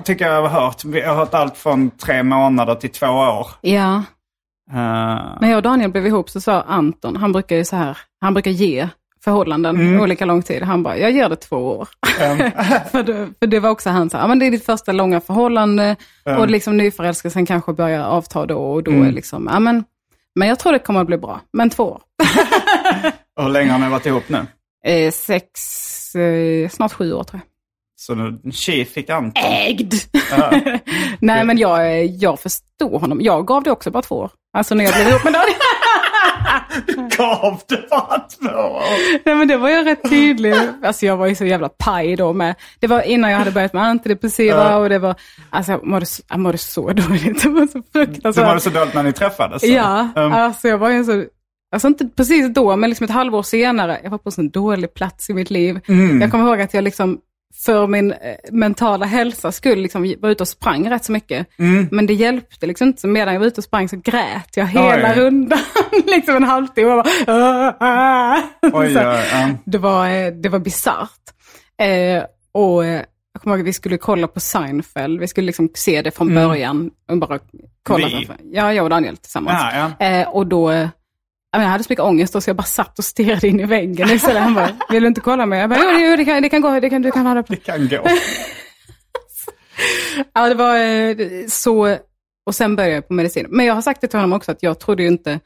tycker jag jag har hört. Vi har hört allt från tre månader till två år. ja. Eh, När jag och Daniel blev ihop så sa Anton, han brukar ju så här, han brukar ge förhållanden Mm. olika lång tid. Han bara, jag ger det två år. för, det, för det var också han så här, men det är ditt första långa förhållande och liksom nyförälskelsen kanske börjar avta då och då Mm. är liksom, ja men, men jag tror det kommer att bli bra, men två år. hur länge har ni varit ihop nu? Eh, sex, eh, snart sju år tror Så nu, tji fick Anton. Ägd! Nej men jag, jag förstår honom. Jag gav det också bara två år. Alltså när jag blev ihop med Daniel. Gav det bara två år. Nej men det var jag rätt tydlig. Alltså jag var ju så jävla paj då med. Det var innan jag hade börjat med antidepressiva och det var, alltså jag mådde, jag mådde så dåligt. Det var så fruktansvärt. var det så dåligt när ni träffades? Ja, Um, alltså jag var ju så, alltså inte precis då, men liksom ett halvår senare. Jag var på en sån dålig plats i mitt liv. Mm. Jag kommer ihåg att jag liksom för min eh, mentala hälsa skull liksom var ute och sprang rätt så mycket. Mm. Men det hjälpte liksom inte. Så medan jag var ute och sprang så grät jag hela Oj. rundan. liksom en halvtimme. Bara, "Ah, ah." Oj, Så här. ja, ja. Det var, eh, det var bisarrt. Eh, och eh, jag kommer ihåg att vi skulle kolla på Seinfeld. Vi skulle liksom se det från början. Och bara kolla Mm. Vi? framför. Ja, jag och Daniel tillsammans. Ja. Eh, och då, jag, hade så mycket ångest då, så jag bara satt och stirrade in i väggen istället. Han bara, vill du inte kolla med? Jag bara, jo, jo det, kan, det kan gå, det kan, du kan ha det. Det kan gå. Ja, det var eh, så, och sen började jag på medicin. Men jag har sagt det till honom också, att jag trodde ju inte,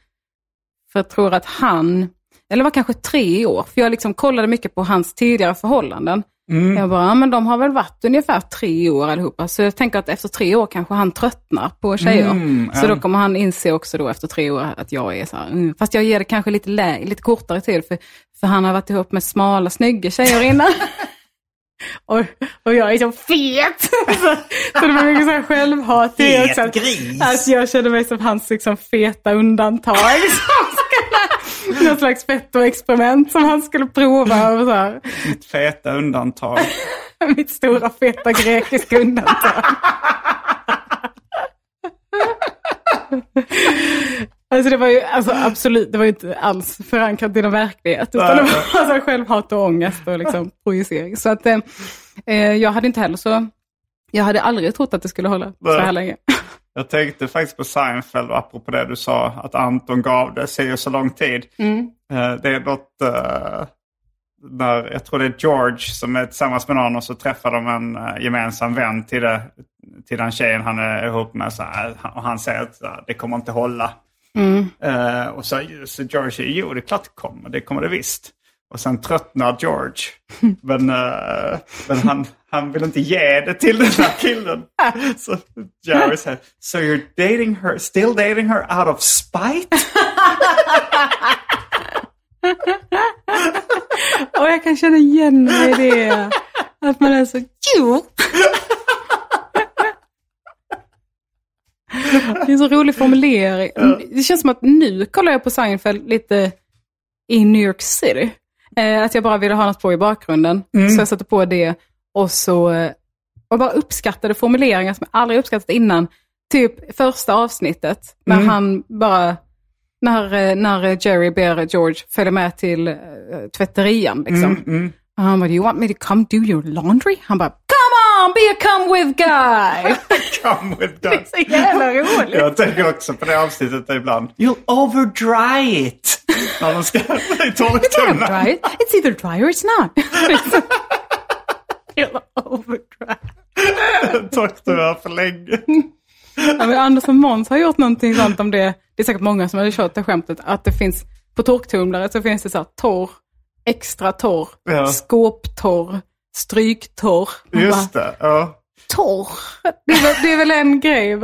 för jag tror att han, eller var kanske tre år, för jag liksom kollade mycket på hans tidigare förhållanden. Jag bara, ja, men de har väl varit ungefär tre år allihopa. Så jag tänker att efter tre år kanske han tröttnar på tjejer. Mm, så då kommer han inse också då efter tre år att jag är så här, mm. fast jag ger det kanske lite, lite kortare tid, för, för han har varit ihop med smala, snygga tjejer innan. och, och jag är så fet! så, så det var mycket så här självhat i också. Att, att jag kände mig som hans liksom, feta undantag. som skulle- Något slags fettoexperiment som han skulle prova. Och så här. Mitt feta undantag. Mitt stora feta grekiska undantag. Alltså det var ju alltså absolut, det var inte alls förankrat i någon verklighet. Utan det var alltså självhat och ångest och liksom projicering. Så att eh, eh, jag hade inte heller så, jag hade aldrig trott att det skulle hålla så här länge. Jag tänkte faktiskt på Seinfeld, och apropå det du sa, att Anton gav det sig så lång tid. Eh, Det är något, eh, när, jag tror det är George som är tillsammans med någon och så träffar de en eh, gemensam vän till, det, till den tjejen han är ihop med. Så här, och han säger att det kommer inte hålla. Eh, och så, så George säger, jo det är klart det kommer, det kommer det visst. Och sen tröttnar George. Men, eh, men han, han vill inte ge det till den här killen. Så Jerry säger, so you're dating her, still dating her out of spite? Och jag kan känna igen mig i det. Att man är så, jo. Det är en så rolig formulering. Det känns som att nu kollar jag på Seinfeld lite i New York City. Eh, att jag bara ville ha något på i bakgrunden. Så jag satte på det och så eh, och bara uppskattade formuleringar som jag aldrig uppskattat innan. Typ första avsnittet när han bara, när, eh, när Jerry ber George följa med till uh, tvätterian. Liksom. Och han bara, do you want me to come do your laundry? Han bara, come on, be a come with guy. Come with det är så jävla roligt. Jag tänker också på det avsnittet ibland. You'll overdry it. När de ska i torktumlaren. it. It's either dry or it's not. Hela overdry. Torktumlaren för länge. Ja, men Anders och Måns har gjort någonting sånt om det. Det är säkert många som har kört det skämtet. Att det finns, på torktumlare så finns det så här torr, extra torr, Ja. skåptorr, stryktorr. Man Just bara, det. Ja. Torr? Det är, väl, det är väl en grej.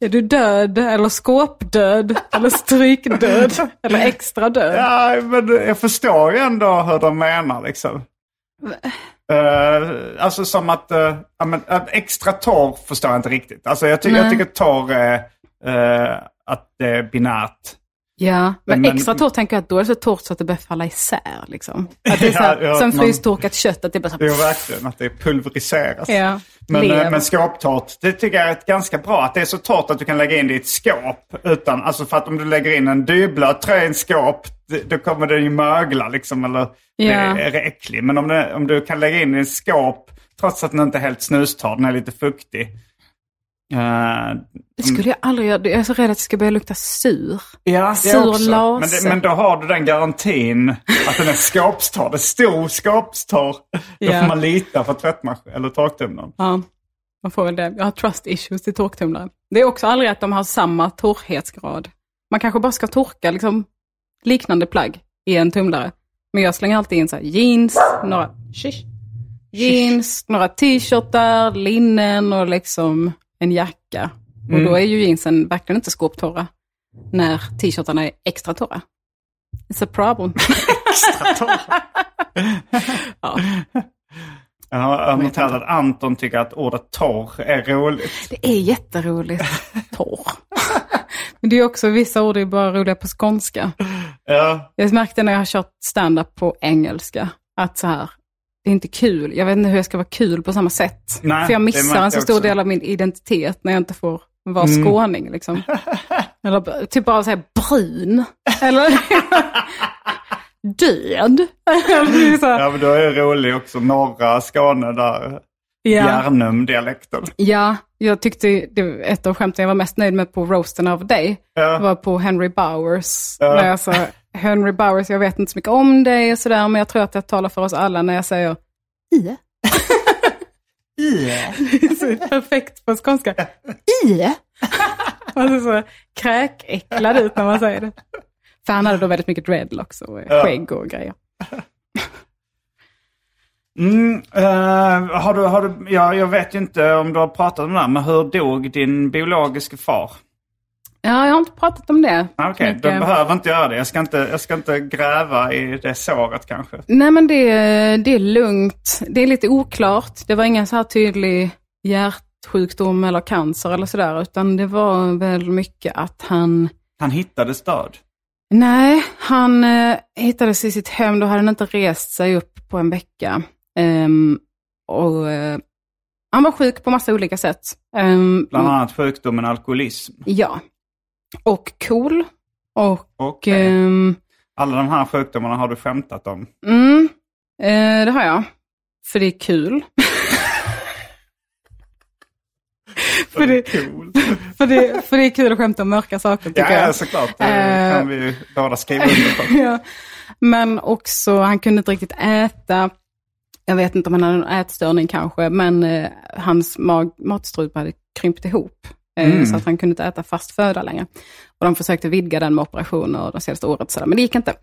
Är du död eller skåpdöd eller strykdöd eller extra död? ja, men jag förstår ju ändå hur de menar liksom. Uh, alltså som att, uh, ja, men, att extra torr förstår jag inte riktigt. Alltså jag, ty- jag tycker torr är eh, att det är binärt. Ja, men, Men- extra torrt tänker jag att då är det så torrt så att det börjar falla isär. Liksom. Att det är så här, Ja, ja, som frystorkat kött, att det bara så Det är ju här, verkligen att det pulveriseras. Ja, Men, lever. eh, men skåptorrt, det tycker jag är ett ganska bra. Att det är så torrt att du kan lägga in det i ett skåp. Utan, alltså för att om du lägger in en dyblöt tröja i en skåp, då kommer den ju mögla liksom. Eller Ja. är äcklig. Men om, det, om du kan lägga in i ett skåp, trots att den inte är helt snustorr, den är lite fuktig. Eh, Det skulle jag aldrig göra. Jag är så rädd att det ska börja lukta sur. Ja, Sur också. Men, det, men då har du den garantin att den är skåpstorr. Det är stor skåpstorr. Då Ja. får man lita på tvättmaskin eller torktumlaren. Ja, man får väl det. Jag har trust issues till torktumlaren. Det är också aldrig att de har samma torrhetsgrad. Man kanske bara ska torka liksom, liknande plagg i en tumlare. Men jag slänger alltid in så här jeans, några, shish, Jeans, några t-shirtar, linnen och liksom en jacka. Och Mm. då är ju jeansen verkligen inte skåptorra när t-shirtarna är extra torra. It's a problem. ja. Jag har noterat att Anton tycker att ordet torr är roligt. Det är jätteroligt. Torr. Men det är också, vissa ord är bara roliga på skånska. Ja, Jag märkte när jag har kört stand-up på engelska, att så här, det är inte kul. Jag vet inte hur jag ska vara kul på samma sätt. Nej, För jag missar en så stor också. del av min identitet när jag inte får vara Mm. skåning. Liksom. Eller typ bara säga brun. Eller död. Ja men då är det roligt också. Norra Skåne där. ja. Hjärnum-dialekten. ja, jag tyckte det ett av skämten jag var mest nöjd med på roasten av dig. Ja. var på Henry Bowers. Ja. När jag sa, Henry Bowers, jag vet inte så mycket om dig och sådär, men jag tror att jag talar för oss alla när jag säger ie. så perfekt på skånska. Ie. Man ser så kräkäcklad ut när man säger det. För han hade då väldigt mycket dreadlocks och skägg och grejer. Mm, eh, har du, har du, ja, jag vet ju inte om du har pratat om det här, men hur dog din biologiske far? Ja, jag har inte pratat om det. Ah, Okej, Mycket. du behöver inte göra det. Jag ska inte, jag ska inte gräva i det såret kanske. Nej, men det, det är lugnt. Det är lite oklart. Det var ingen så här tydlig hjärtsjukdom eller cancer eller sådär, utan det var väl mycket att han... Han hittades död. Nej, han eh, hittades i sitt hem. Då hade han inte rest sig upp på en vecka. Ehm, och eh, Han var sjuk på massa olika sätt. Ehm, Bland annat sjukdomen alkoholism. Ja. Och cool. Och Och ehm, alla de här sjukdomarna har du skämtat om. Mm, eh, det har jag. För det är kul. för, det, Cool. för, det, för det är kul att skämta om mörka saker tycker Ja, ja, jag. såklart. Det Eh, kan vi båda skriva under på. ja. Men också, han kunde inte riktigt äta. Jag vet inte om han hade en ätstörning kanske, men eh, hans mag, matstrupe hade krympt ihop. Eh, Mm. Så att han kunde inte äta fast föda längre. Och de försökte vidga den med operationer de senaste året, men det gick inte.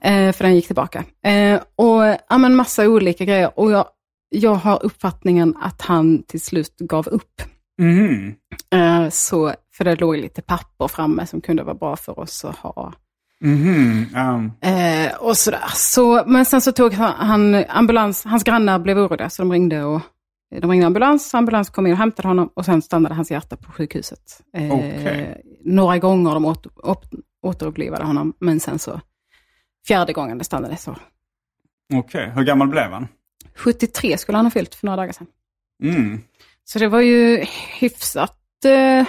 Eh, för den gick tillbaka. Eh, och ja, men massa olika grejer. Och jag, jag har uppfattningen att han till slut gav upp. mhm. Eh, så, för det låg lite papper framme som kunde vara bra för oss att ha. Ja. Eh, och sådär. Så, men sen så tog han, han ambulans, hans grannar blev oroliga så de ringde och de ringde ambulans, ambulans kom in och hämtade honom och sen stannade hans hjärta på sjukhuset. Eh, Okej. Några gånger de åter, åt, återupplivade honom, men sen så fjärde gången det stannade så. Okej, hur gammal blev han? 73 skulle han ha fyllt för några dagar sedan. Mm. Så det var ju hyfsat eh,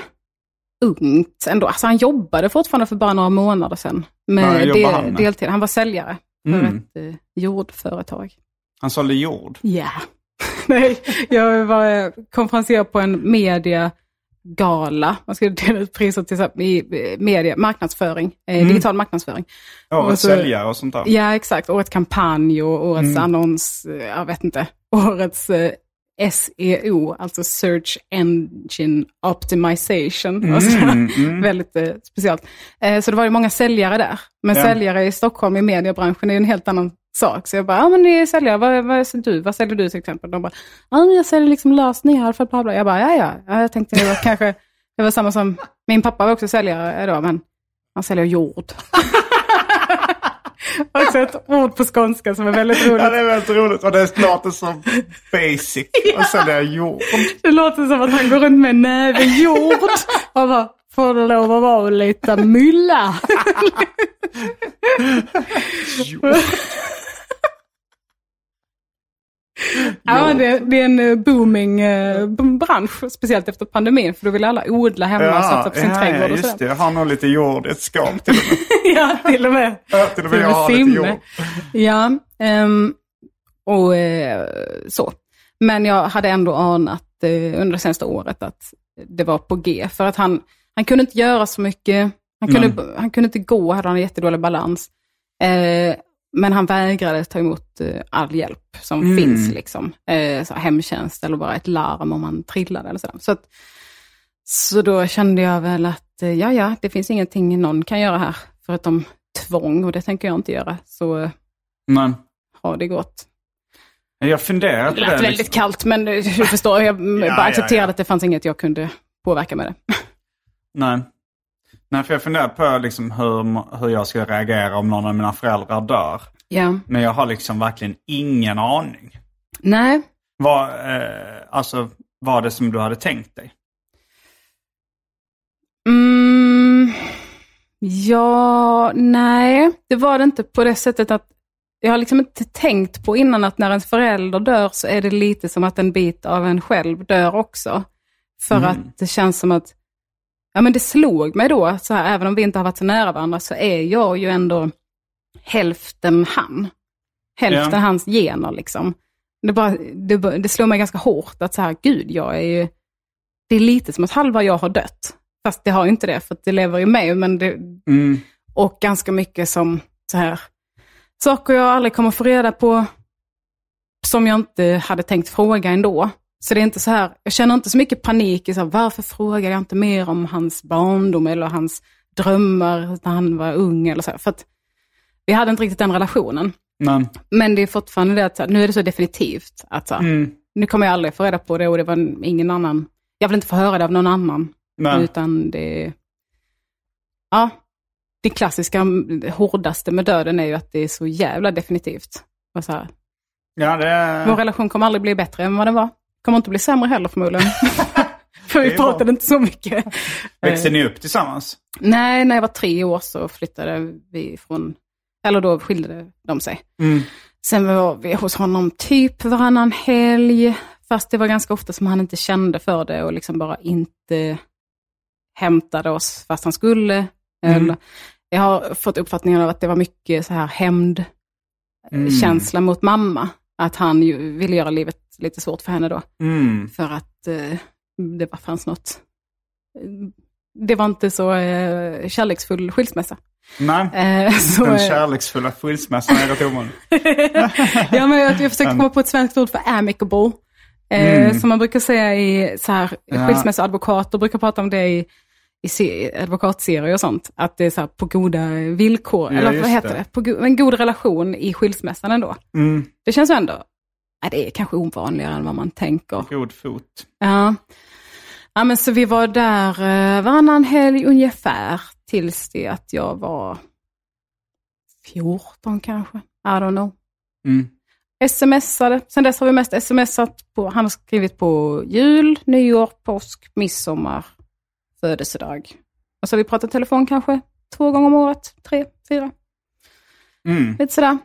ungt ändå. Alltså han jobbade fortfarande för bara några månader sedan. Med del, han med? deltid. Han var säljare för Mm. ett eh, jordföretag. Han sålde jord. Ja. Nej, jag var eh, konferenser på en mediegala. Man skulle dela ut priser till i media, marknadsföring, eh, Mm. digital marknadsföring. Årets så- säljare och sånt där. Ja, exakt. Årets kampanj och årets Mm. annons, eh, jag vet inte, årets eh, SEO, alltså Search Engine Optimization. Mm, mm. Väldigt eh, speciellt. Eh, så det var ju många säljare där. Men Ja. säljare i Stockholm i mediebranschen är ju en helt annan sak. Så jag bara, ja men det är säljare, vad, vad, du? vad säljer du till exempel? De bara, ja men jag säljer liksom lösningar för bla bla. Jag bara, ja ja, ja jag tänkte det var kanske, det var samma som, min pappa var också säljare då, men han säljer jord. Också ett ord på skånska som är väldigt roligt. Ja, det är väldigt roligt. Och det låter så basic. Och sen är jord. Det låter som att han går runt med en näve jord. Och bara, får det lov att vara lite mylla? jord. Ja, det, det är en eh, booming eh, bransch, speciellt efter pandemin, för då vill alla odla hemma och satsa på sin ja, trädgård ja, just det. Jag har nog lite jord i ett skåp till och med. ja, till och med. Ja, till och med jag har lite Finne. jord. Ja, ehm, och eh, så. Men jag hade ändå anat eh, under det senaste året att det var på G. För att han, han kunde inte göra så mycket. Han kunde, han kunde inte gå, hade han jättedålig balans. Eh, men han vägrade ta emot eh, all hjälp som Mm. finns. Liksom. Eh, så hemtjänst eller bara ett larm om man trillade eller sådär. Så, att, så då kände jag väl att, eh, ja ja, det finns ingenting någon kan göra här förutom tvång och det tänker jag inte göra. Så Men, har det gått. Jag funderar på Det det. lät väldigt liksom. kallt, men du förstår, jag bara ja, accepterade ja. att det fanns inget jag kunde påverka med det. Nej. Nej, för jag funderar på liksom hur, hur jag ska reagera om någon av mina föräldrar dör. Ja. Men jag har liksom verkligen ingen aning. Nej, Vad, eh, alltså, var det som du hade tänkt dig? Mm, ja, nej, det var det inte på det sättet att jag har liksom inte tänkt på innan att när en förälder dör så är det lite som att en bit av en själv dör också. För Mm. att det känns som att, ja men det slog mig då, så här, även om vi inte har varit så nära varandra så är jag ju ändå hälften han. Hälften Ja. hans gener liksom. Det, bara, det, det slår mig ganska hårt att så här, gud, jag är ju, det är lite som att halva jag har dött. Fast det har ju inte det, för att det lever i mig. Men det, Mm. och ganska mycket som så här, saker jag aldrig kommer få reda på, som jag inte hade tänkt fråga ändå. Så det är inte så här, jag känner inte så mycket panik i så här, varför frågar jag inte mer om hans barndom eller hans drömmar när han var ung eller så här. För att vi hade inte riktigt den relationen. Men, Men det är fortfarande det att här, nu är det så definitivt att så mm. nu kommer jag aldrig få reda på det och det var ingen annan, jag vill inte få höra det av någon annan. Men, Utan det... Ja, det klassiska, det hårdaste med döden är ju att det är så jävla definitivt. Och så här, ja, det. Vår relation kommer aldrig bli bättre än vad den var. Kommer inte bli sämre heller förmodligen. För vi är bra. pratade inte så mycket. Växte ni upp tillsammans? Nej, när jag var tre år så flyttade vi från, eller då skilde de sig. Mm. Sen var vi hos honom typ varannan helg, fast det var ganska ofta som han inte kände för det och liksom bara inte hämtade oss fast han skulle. Mm. Jag har fått uppfattningen av att det var mycket så här hämndkänsla Mm. mot mamma. Att han ville göra livet lite svårt för henne då. Mm. För att eh, det var, fanns något... Det var inte så eh, kärleksfull skilsmässa. Nej, Eh, så, den eh, kärleksfulla skilsmässan är rätt ovanlig. ja, men jag, jag försökte komma på ett svenskt ord för amicable. Eh, Mm. Som man brukar säga i så här, skilsmässoadvokater brukar prata om det i, i se, advokatserier och sånt. Att det är så här på goda villkor, Ja, eller vad heter det. det? På go, en god relation i skilsmässan ändå. Mm. Det känns ändå, ja, det är kanske ovanligare än vad man tänker. God fot. Ja. ja, men så vi var där eh, varannan helg ungefär tills det att jag var 14 kanske. I don't know. Mm. Smsade. Sen dess har vi mest smsat. På, han har skrivit på jul, nyår, påsk, midsommar, födelsedag. Och så har vi pratat telefon kanske två gånger om året, tre, fyra, Mm. lite sådär.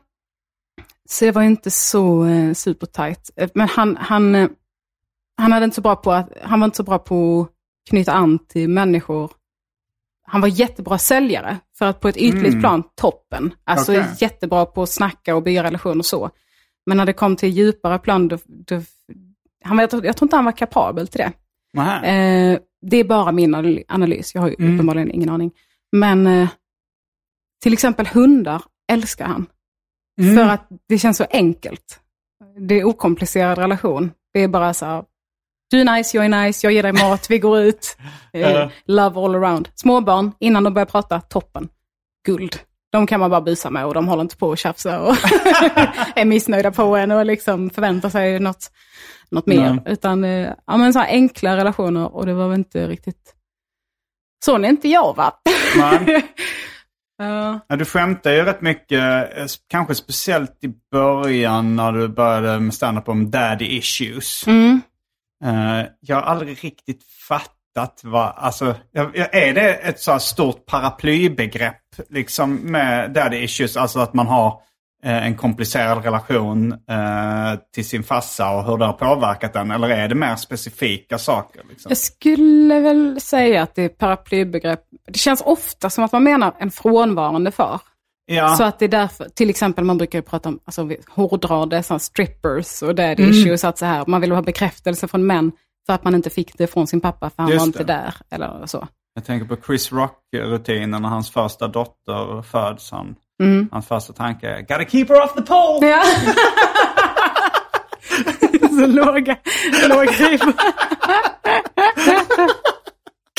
Så det var inte så eh, supertajt. Eh, Men han, han, eh, han, hade inte så bra på att, han var inte så bra på att knyta an till människor. Han var jättebra säljare, för att på ett ytligt Mm. plan, toppen. Alltså Okej. jättebra på att snacka och bygga relationer och så. Men när det kom till djupare plan, då, då, han var, jag, tror, jag tror inte han var kapabel till det. Eh, det är bara min anal- analys, jag har ju Mm. uppenbarligen ingen aning. Men eh, till exempel hundar älskar han. Mm. För att det känns så enkelt. Det är okomplicerad relation. Det är bara så här, du är nice, jag är nice, jag ger dig mat, vi går ut. Eh, love all around. Småbarn, innan de börjar prata, toppen. Guld. De kan man bara busa med och de håller inte på att tjafsa och är missnöjda på en och liksom förväntar sig något, något mer. Nej. Utan eh, ja, men så här enkla relationer och det var väl inte riktigt... Sån är inte jag va? Ja. Du skämtar ju rätt mycket, eh, kanske speciellt i början när du började med stand-up om daddy issues. Mm. Eh, jag har aldrig riktigt fattat vad, alltså, är det ett så här stort paraplybegrepp liksom med daddy issues? Alltså att man har en komplicerad relation eh, till sin farsa och hur det har påverkat den? Eller är det mer specifika saker? Liksom? Jag skulle väl säga att det är paraplybegrepp. Det känns ofta som att man menar en frånvarande far. Ja, Så att det är därför, till exempel man brukar ju prata om, alltså vi hårdrar det, så här strippers och daddy Mm. issues, att så här, man vill ha bekräftelse från män för att man inte fick det från sin pappa för han Just var inte det. där. Eller så. jag tänker på Chris Rock-rutinen när hans första dotter föds. Han, Mm. Hans första tanke är “Gotta keep her off the pole!” Ja. så låga, låga.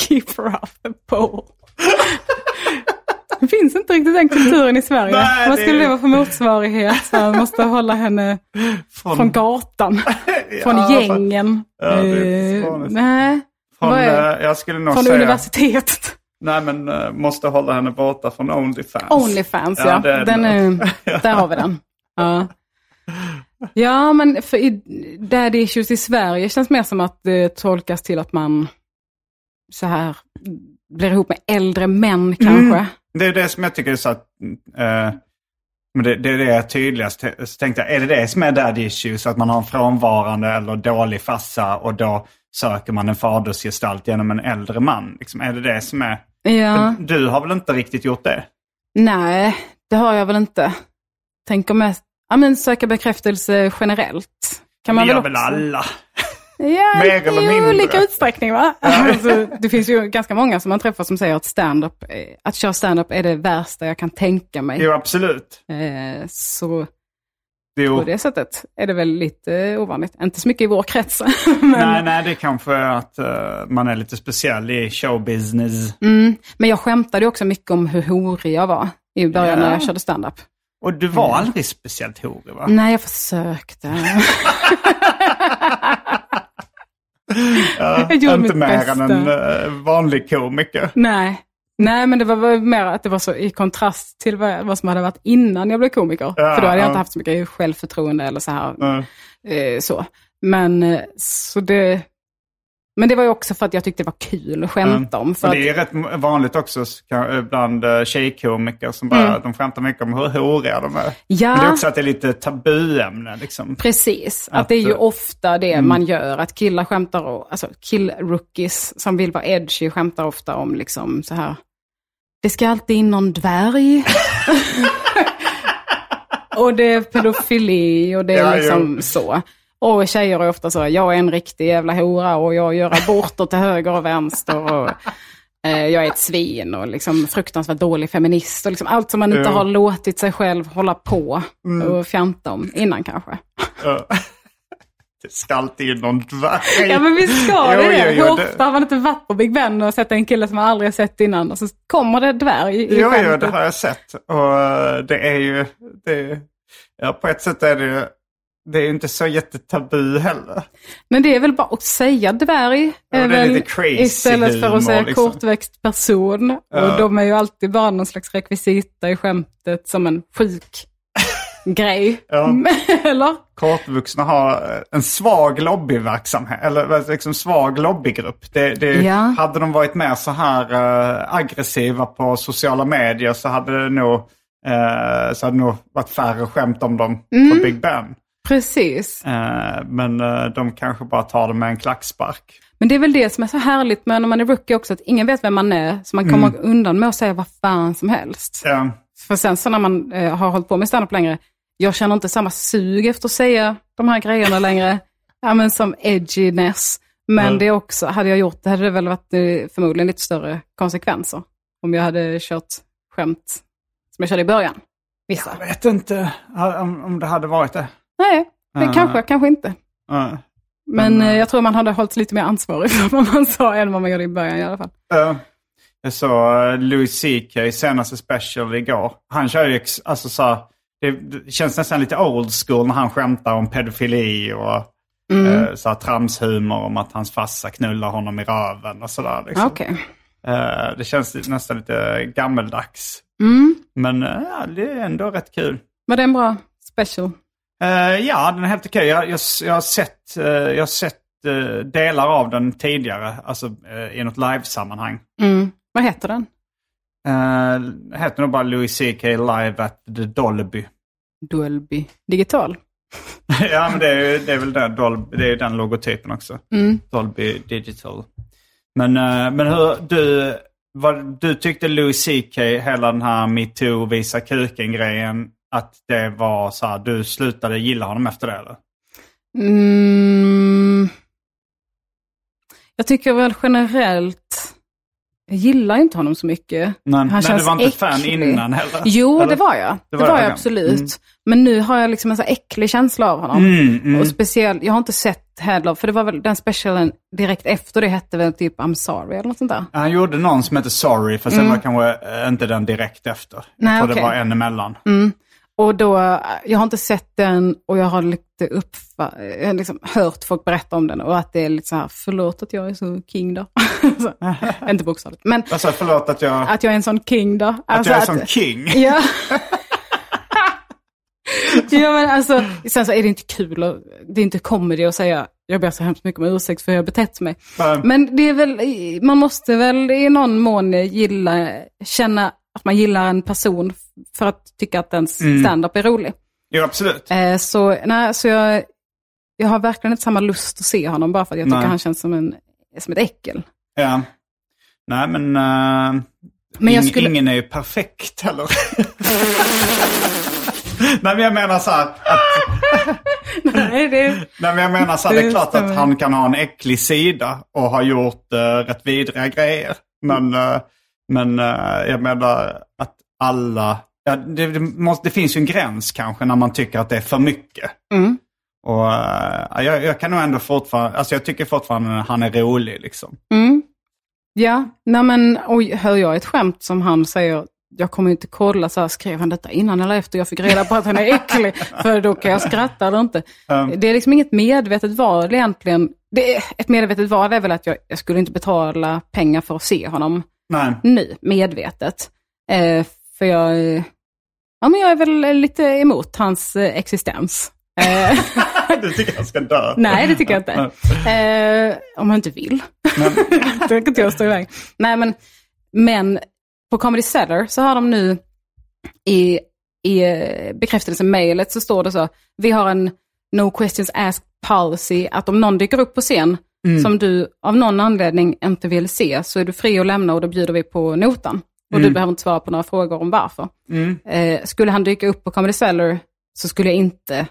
Keep her off the pole. finns inte riktigt den kulturen i Sverige. Nej, Vad det- skulle det vara för motsvarighet? Så man måste hålla henne från, gatan, från Ja, gängen. Ja, det är Eh, nej, Från, eh, jag skulle nog från säga... universitetet. Nej men eh, måste hålla henne borta från Onlyfans. Onlyfans, ja. Ja, den det. är, där har vi den. Ja, ja men för i Daddy Issues i Sverige känns mer som att det tolkas till att man så här blir ihop med äldre män kanske. Det är det som jag tycker är så att... eh, men det, det är det tydligast. Så tänkte jag, är det det som är daddy issues? Att man har en frånvarande eller dålig farsa och då söker man en fadersgestalt genom en äldre man? Liksom, är det det som är... Ja. Du har väl inte riktigt gjort det? Nej, det har jag väl inte. Tänker mest, ja men söka bekräftelse generellt. Kan man det gör väl väl alla? Ja, Mer eller i mindre. olika utsträckning va? Alltså, det finns ju ganska många som man träffar som säger att stand-up, att köra stand-up är det värsta jag kan tänka mig. Jo, absolut. Eh, så Jo. på det sättet är det väl lite ovanligt. Inte så mycket i vår krets. men, Nej, nej, det kanske är att eh, man är lite speciell i showbusiness. mm, men jag skämtade också mycket om hur horig jag var i början Ja. när jag körde stand-up. Och du var aldrig speciellt horig va? Nej, jag försökte. Ja, jag gjorde inte mitt mer bästa. än en eh, vanlig komiker. Nej. Nej, men det var mer att det var så i kontrast till vad, vad som hade varit innan jag blev komiker. Ja, För då hade jag ja. inte haft så mycket självförtroende eller så här. Mm. Eh, så. Men, eh, så det, men det var ju också för att jag tyckte det var kul att skämta om. För det är att, rätt vanligt också bland eh, tjejkomiker som bara, Mm. de skämtar mycket om hur horiga de är. Ja. Men det är också att det är lite tabuämne liksom. Precis, att, Att, det är ju eh, ofta det man gör. Att killar skämtar, alltså kill-rookies som vill vara edgy skämtar ofta om liksom så här. Det ska alltid in någon dvärg. och det är pedofili och det är Ja, liksom jo. så. Och tjejer är ofta så, jag är en riktig jävla hora och jag gör aborter till höger och vänster. Och, eh, jag är ett svin och liksom fruktansvärt dålig feminist. Och liksom allt som man inte Jo. har låtit sig själv hålla på och fjanta om innan kanske. Det ska alltid in någon dvärg. Ja men visst ska Jo, det jo, jo, Hur det- ofta har man inte varit på Big Ben och sett en kille som man aldrig sett innan och så kommer det dvärg i Jo, jo, det har jag sett. Och eh, det är ju, det, ja, på ett sätt är det ju, det är ju inte så jättetabu heller. Men det är väl bara att säga dvärg. Ja, är är väl lite crazy istället för att säga liksom. kortväxt person. Ja. Och de är ju alltid bara någon slags rekvisita i skämtet som en sjuk grej. Ja. Eller? Kortvuxna har eh, en svag lobbyverksamhet, eller liksom svag lobbygrupp. Det, det, Ja. Hade de varit mer så här eh, aggressiva på sociala medier så hade det nog, eh, så hade nog varit färre skämt om dem Mm. på Big Ben. Precis. Eh, men de kanske bara tar det med en klackspark. Men det är väl det som är så härligt med när man är rookie också, att ingen vet vem man är. Så man kommer undan med att säga vad fan som helst. Eh, För sen så när man eh, har hållit på med standup längre, jag känner inte samma sug efter att säga de här grejerna längre. Ja men som edginess. Men Mm. det också, hade jag gjort det hade det väl varit eh, förmodligen lite större konsekvenser. Om jag hade kört skämt som jag körde i början. Vissa. jag vet inte om, om det hade varit det. Nej, det Ah. kanske, kanske inte. Eh, Men Men, eh, eh, jag tror man hade hållit lite mer ansvarig för vad man sa än vad man gjorde i början i alla fall. Eh, jag såg eh, Louis CK senaste special igår. Han kör ju, alltså så här, det, känns nästan lite old school när han skämtar om pedofili och mm. så här, tramshumor om att hans farsa knullar honom i röven och sådär. Liksom. Okej. Eh, det känns nästan lite gammeldags. Mm. Men eh, ja, det är ändå rätt kul. Var det en bra special? Eh, ja, den är helt okej. Jag, jag, jag har sett, eh, jag har sett eh, delar av den tidigare, alltså eh, i något livesammanhang. Mm. Vad heter den? Uh, heter nog bara Louis CK Live at the Dolby. Dolby Digital. ja, men det är, det är väl den, Dolby, det är den logotypen också. Mm. Dolby Digital. Men, eh, men hur, du, vad, du tyckte Louis CK, hela den här metoo, visa kuken-grejen, att det var så här, du slutade gilla honom efter det eller? Mm. Jag tycker väl generellt jag gillar inte honom så mycket. Nej, Han nej, känns du var inte fan äcklig. innan heller? Jo, Eller? det var jag. Det, var var, det, jag okej. absolut. Mm. Men nu har jag liksom en så äcklig känsla av honom. Mm, mm. Och speciellt, jag har inte sett heller, för det var väl den specialen direkt efter det hette väl typ I'm sorry eller något sånt där. Han gjorde någon som heter Sorry, för sen var kanske eh, inte den direkt efter. Mm. Nej, jag tror det okej. var en emellan. Och då, jag har inte sett den och jag har lite jag har liksom hört folk berätta om den och att det är lite så här, förlåt att jag är så king då. så, inte bokstavligt, men Alltså förlåt att jag, att jag är en sån king då. att Alltså jag är som king. Ja. ja men alltså, sen så är det inte kul och det är inte comedy att säga jag ber så hemskt mycket om ursäkt för jag har betett mig. Men- Men det är väl, man måste väl i någon mån gilla, känna att man gillar en person för att tycka att ens Mm. stand-up är rolig. Jo, absolut. Eh, så nej, så jag, jag har verkligen inte samma lust att se honom bara för att jag tycker Nej. han känns som, en, som ett äckel. Ja. Nej, men, eh, Men jag ing- skulle- ingen är ju perfekt heller. Nej, men jag menar så här, att, nej, det, nej, men jag menar så här, det är klart att han kan ha en äcklig sida och ha gjort uh, rätt vidriga grejer. Men, eh, men eh, jag menar att alla, ja, det, det, måste, det finns ju en gräns kanske när man tycker att det är för mycket. Mm. Och eh, jag, jag kan nog ändå fortfarande, alltså jag tycker fortfarande att han är rolig liksom. Mm. Ja, nej men oj, hör jag ett skämt som han säger, jag kommer inte kolla så här, skrev han detta innan eller efter jag fick reda på att han är äcklig, för då kan jag skratta eller inte. Um. Det är liksom inget medvetet val egentligen. Det är, ett medvetet val är väl att jag, jag skulle inte betala pengar för att se honom Nej. nu, medvetet. Eh, för jag, ja, men jag är väl lite emot hans eh, existens. Eh, Du tycker han ska dö? Nej, det tycker jag inte. Eh, om man inte vill. Då kan inte jag stå iväg. Nej, men, men på Comedy Cellar så har de nu i, i bekräftelsemailet så står det så, vi har en no questions asked policy, att om någon dyker upp på scen som du av någon anledning inte vill se så är du fri att lämna och då bjuder vi på notan. Och du behöver inte svara på några frågor om varför. Eh, skulle han dyka upp på Comedy Cellar så skulle jag inte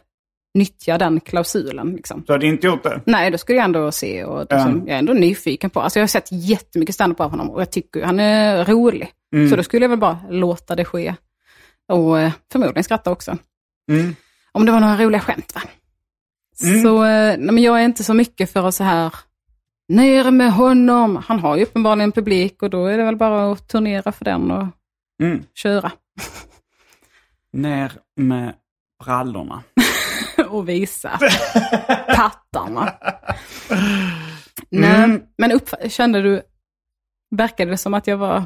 nyttja den klausulen. Liksom. Du hade inte gjort det? Nej, då skulle jag ändå se och liksom, jag är ändå nyfiken på. Alltså jag har sett jättemycket stand av honom och jag tycker han är rolig. Så då skulle jag väl bara låta det ske. Och eh, förmodligen skratta också. Mm. Om det var några roliga skämt va? Så eh, nej, men jag är inte så mycket för att så här, ner med honom. Han har ju uppenbarligen publik och då är det väl bara att turnera för den och Mm. köra. Ner med brallorna. och visa pattarna. Nej, men upp, kände du, verkade det som att jag var,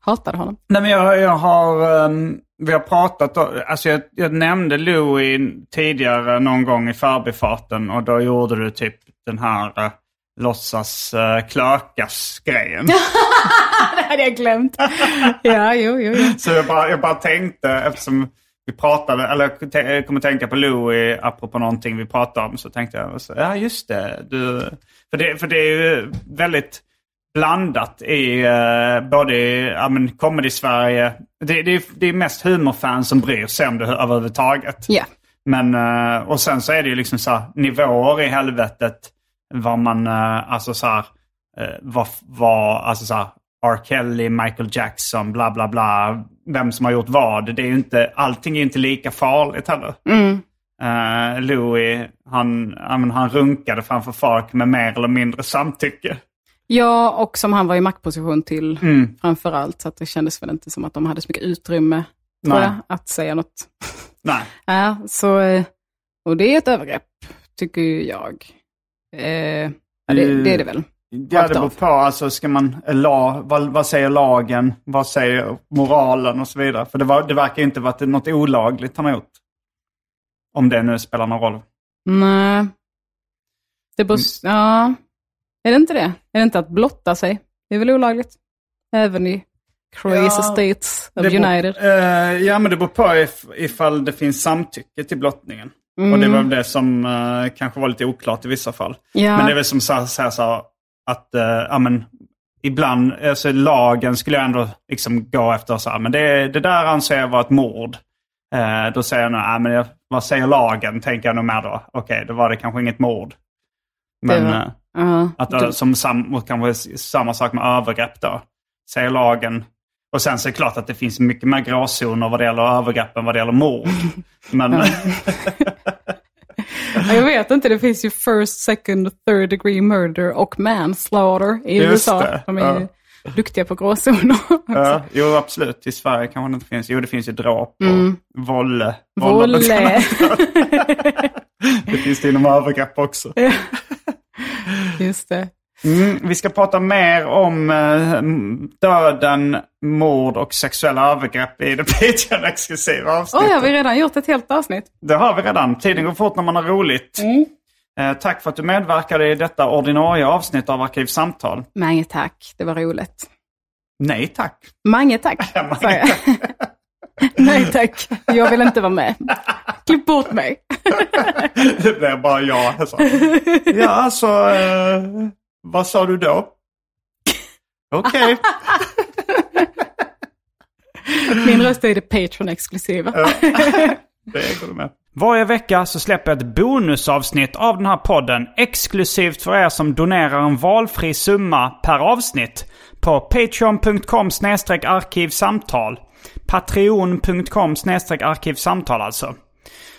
hatade honom? Nej men jag, jag har, ehm, vi har pratat, alltså jag, jag nämnde Louis tidigare någon gång i förbifarten och då gjorde du typ den här uh, låtsas uh, klökas-grejen. Det hade jag glömt. ja, jo, jo, jo. Så jag bara, jag bara tänkte, eftersom vi pratade, eller jag kommer tänka på Louis apropå någonting vi pratade om, så tänkte jag, så, ja just det, du, för det, för det är ju väldigt blandat i uh, både i ja, men comedy-Sverige, det, det, är, det är mest humorfans som bryr sig om det överhuvudtaget. Ja. Men, eh, och sen så är det ju liksom så här, nivåer i helvetet. Vad man, eh, alltså så här, eh, vad, vad, alltså så här, R. Kelly, Michael Jackson, bla bla bla. Vem som har gjort vad. Det är inte, allting är inte lika farligt heller. Eh, Louis, han, han runkade framför folk med mer eller mindre samtycke. Ja, och som han var i maktposition till Mm. framför allt. Så att det kändes väl inte som att de hade så mycket utrymme, tror jag, att säga något. Nej. Ja, så, och det är ett övergrepp, tycker jag. Eh, ja, det, det är det väl. Ja, det beror på. Alltså, ska man, la, vad, vad säger lagen? Vad säger moralen och så vidare? För det, var, det verkar inte vara något olagligt han har gjort. Om det nu spelar någon roll. Nej. Det beror, ja, är det inte det? Är det inte att blotta sig? Det är väl olagligt? Även i crazy Ja, states of Det beror- United. eh, ja, men det beror på if, ifall det finns samtycke till blottningen. Och det var det som eh, kanske var lite oklart i vissa fall. Ja. Men det är väl som så så här, så att uh, ja, men, ibland, alltså lagen skulle jag ändå liksom gå efter så här, men det, det där anser jag vara ett mord. Eh, då säger jag nog, ja, men jag, vad säger lagen? Tänker jag nog mer då. Okej, då var det kanske inget mord. Men var- eh, Ja. att, eh, som sam, kanske samma sak med övergrepp då. säger lagen. Och sen så är det klart att det finns mycket mer gråzoner vad det gäller övergrepp än vad det gäller mord. Men Ja, Jag vet inte, det finns ju first, second, third degree murder och manslaughter i Just USA. det, De är ju duktiga på gråzoner. ja, jo, absolut. I Sverige kanske det inte finns. Jo, det finns ju dråp och vålle. Volle. Det finns det inom övergrepp också. Just det. Mm, vi ska prata mer om eh, döden, mord och sexuella övergrepp i det Patreon-exklusiva avsnittet. Oj, har vi redan gjort ett helt avsnitt? Det har vi redan. Tiden går fort när man har roligt. Eh, tack för att du medverkade i detta ordinarie avsnitt av Arkivsamtal. Mange tack, det var roligt. Nej tack. Mange tack, Mange sa jag. Nej tack, jag vill inte vara med. Klipp bort mig. Det blev bara jag. Alltså. Ja, alltså, eh, vad sa du då? Okej. Min röst är det Patreon-exklusiva. Det går du med. Varje vecka så släpper jag ett bonusavsnitt av den här podden exklusivt för er som donerar en valfri summa per avsnitt på patreon.com arkivsamtal. Patreon.com arkivsamtal alltså.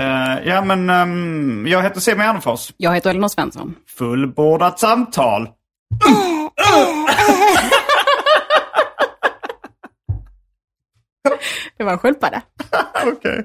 Eh, ja men ehm, jag heter Simon Gärdenfors. Jag heter Elinor Svensson. Fullbordat samtal. Det var en sköldpadda. Okej.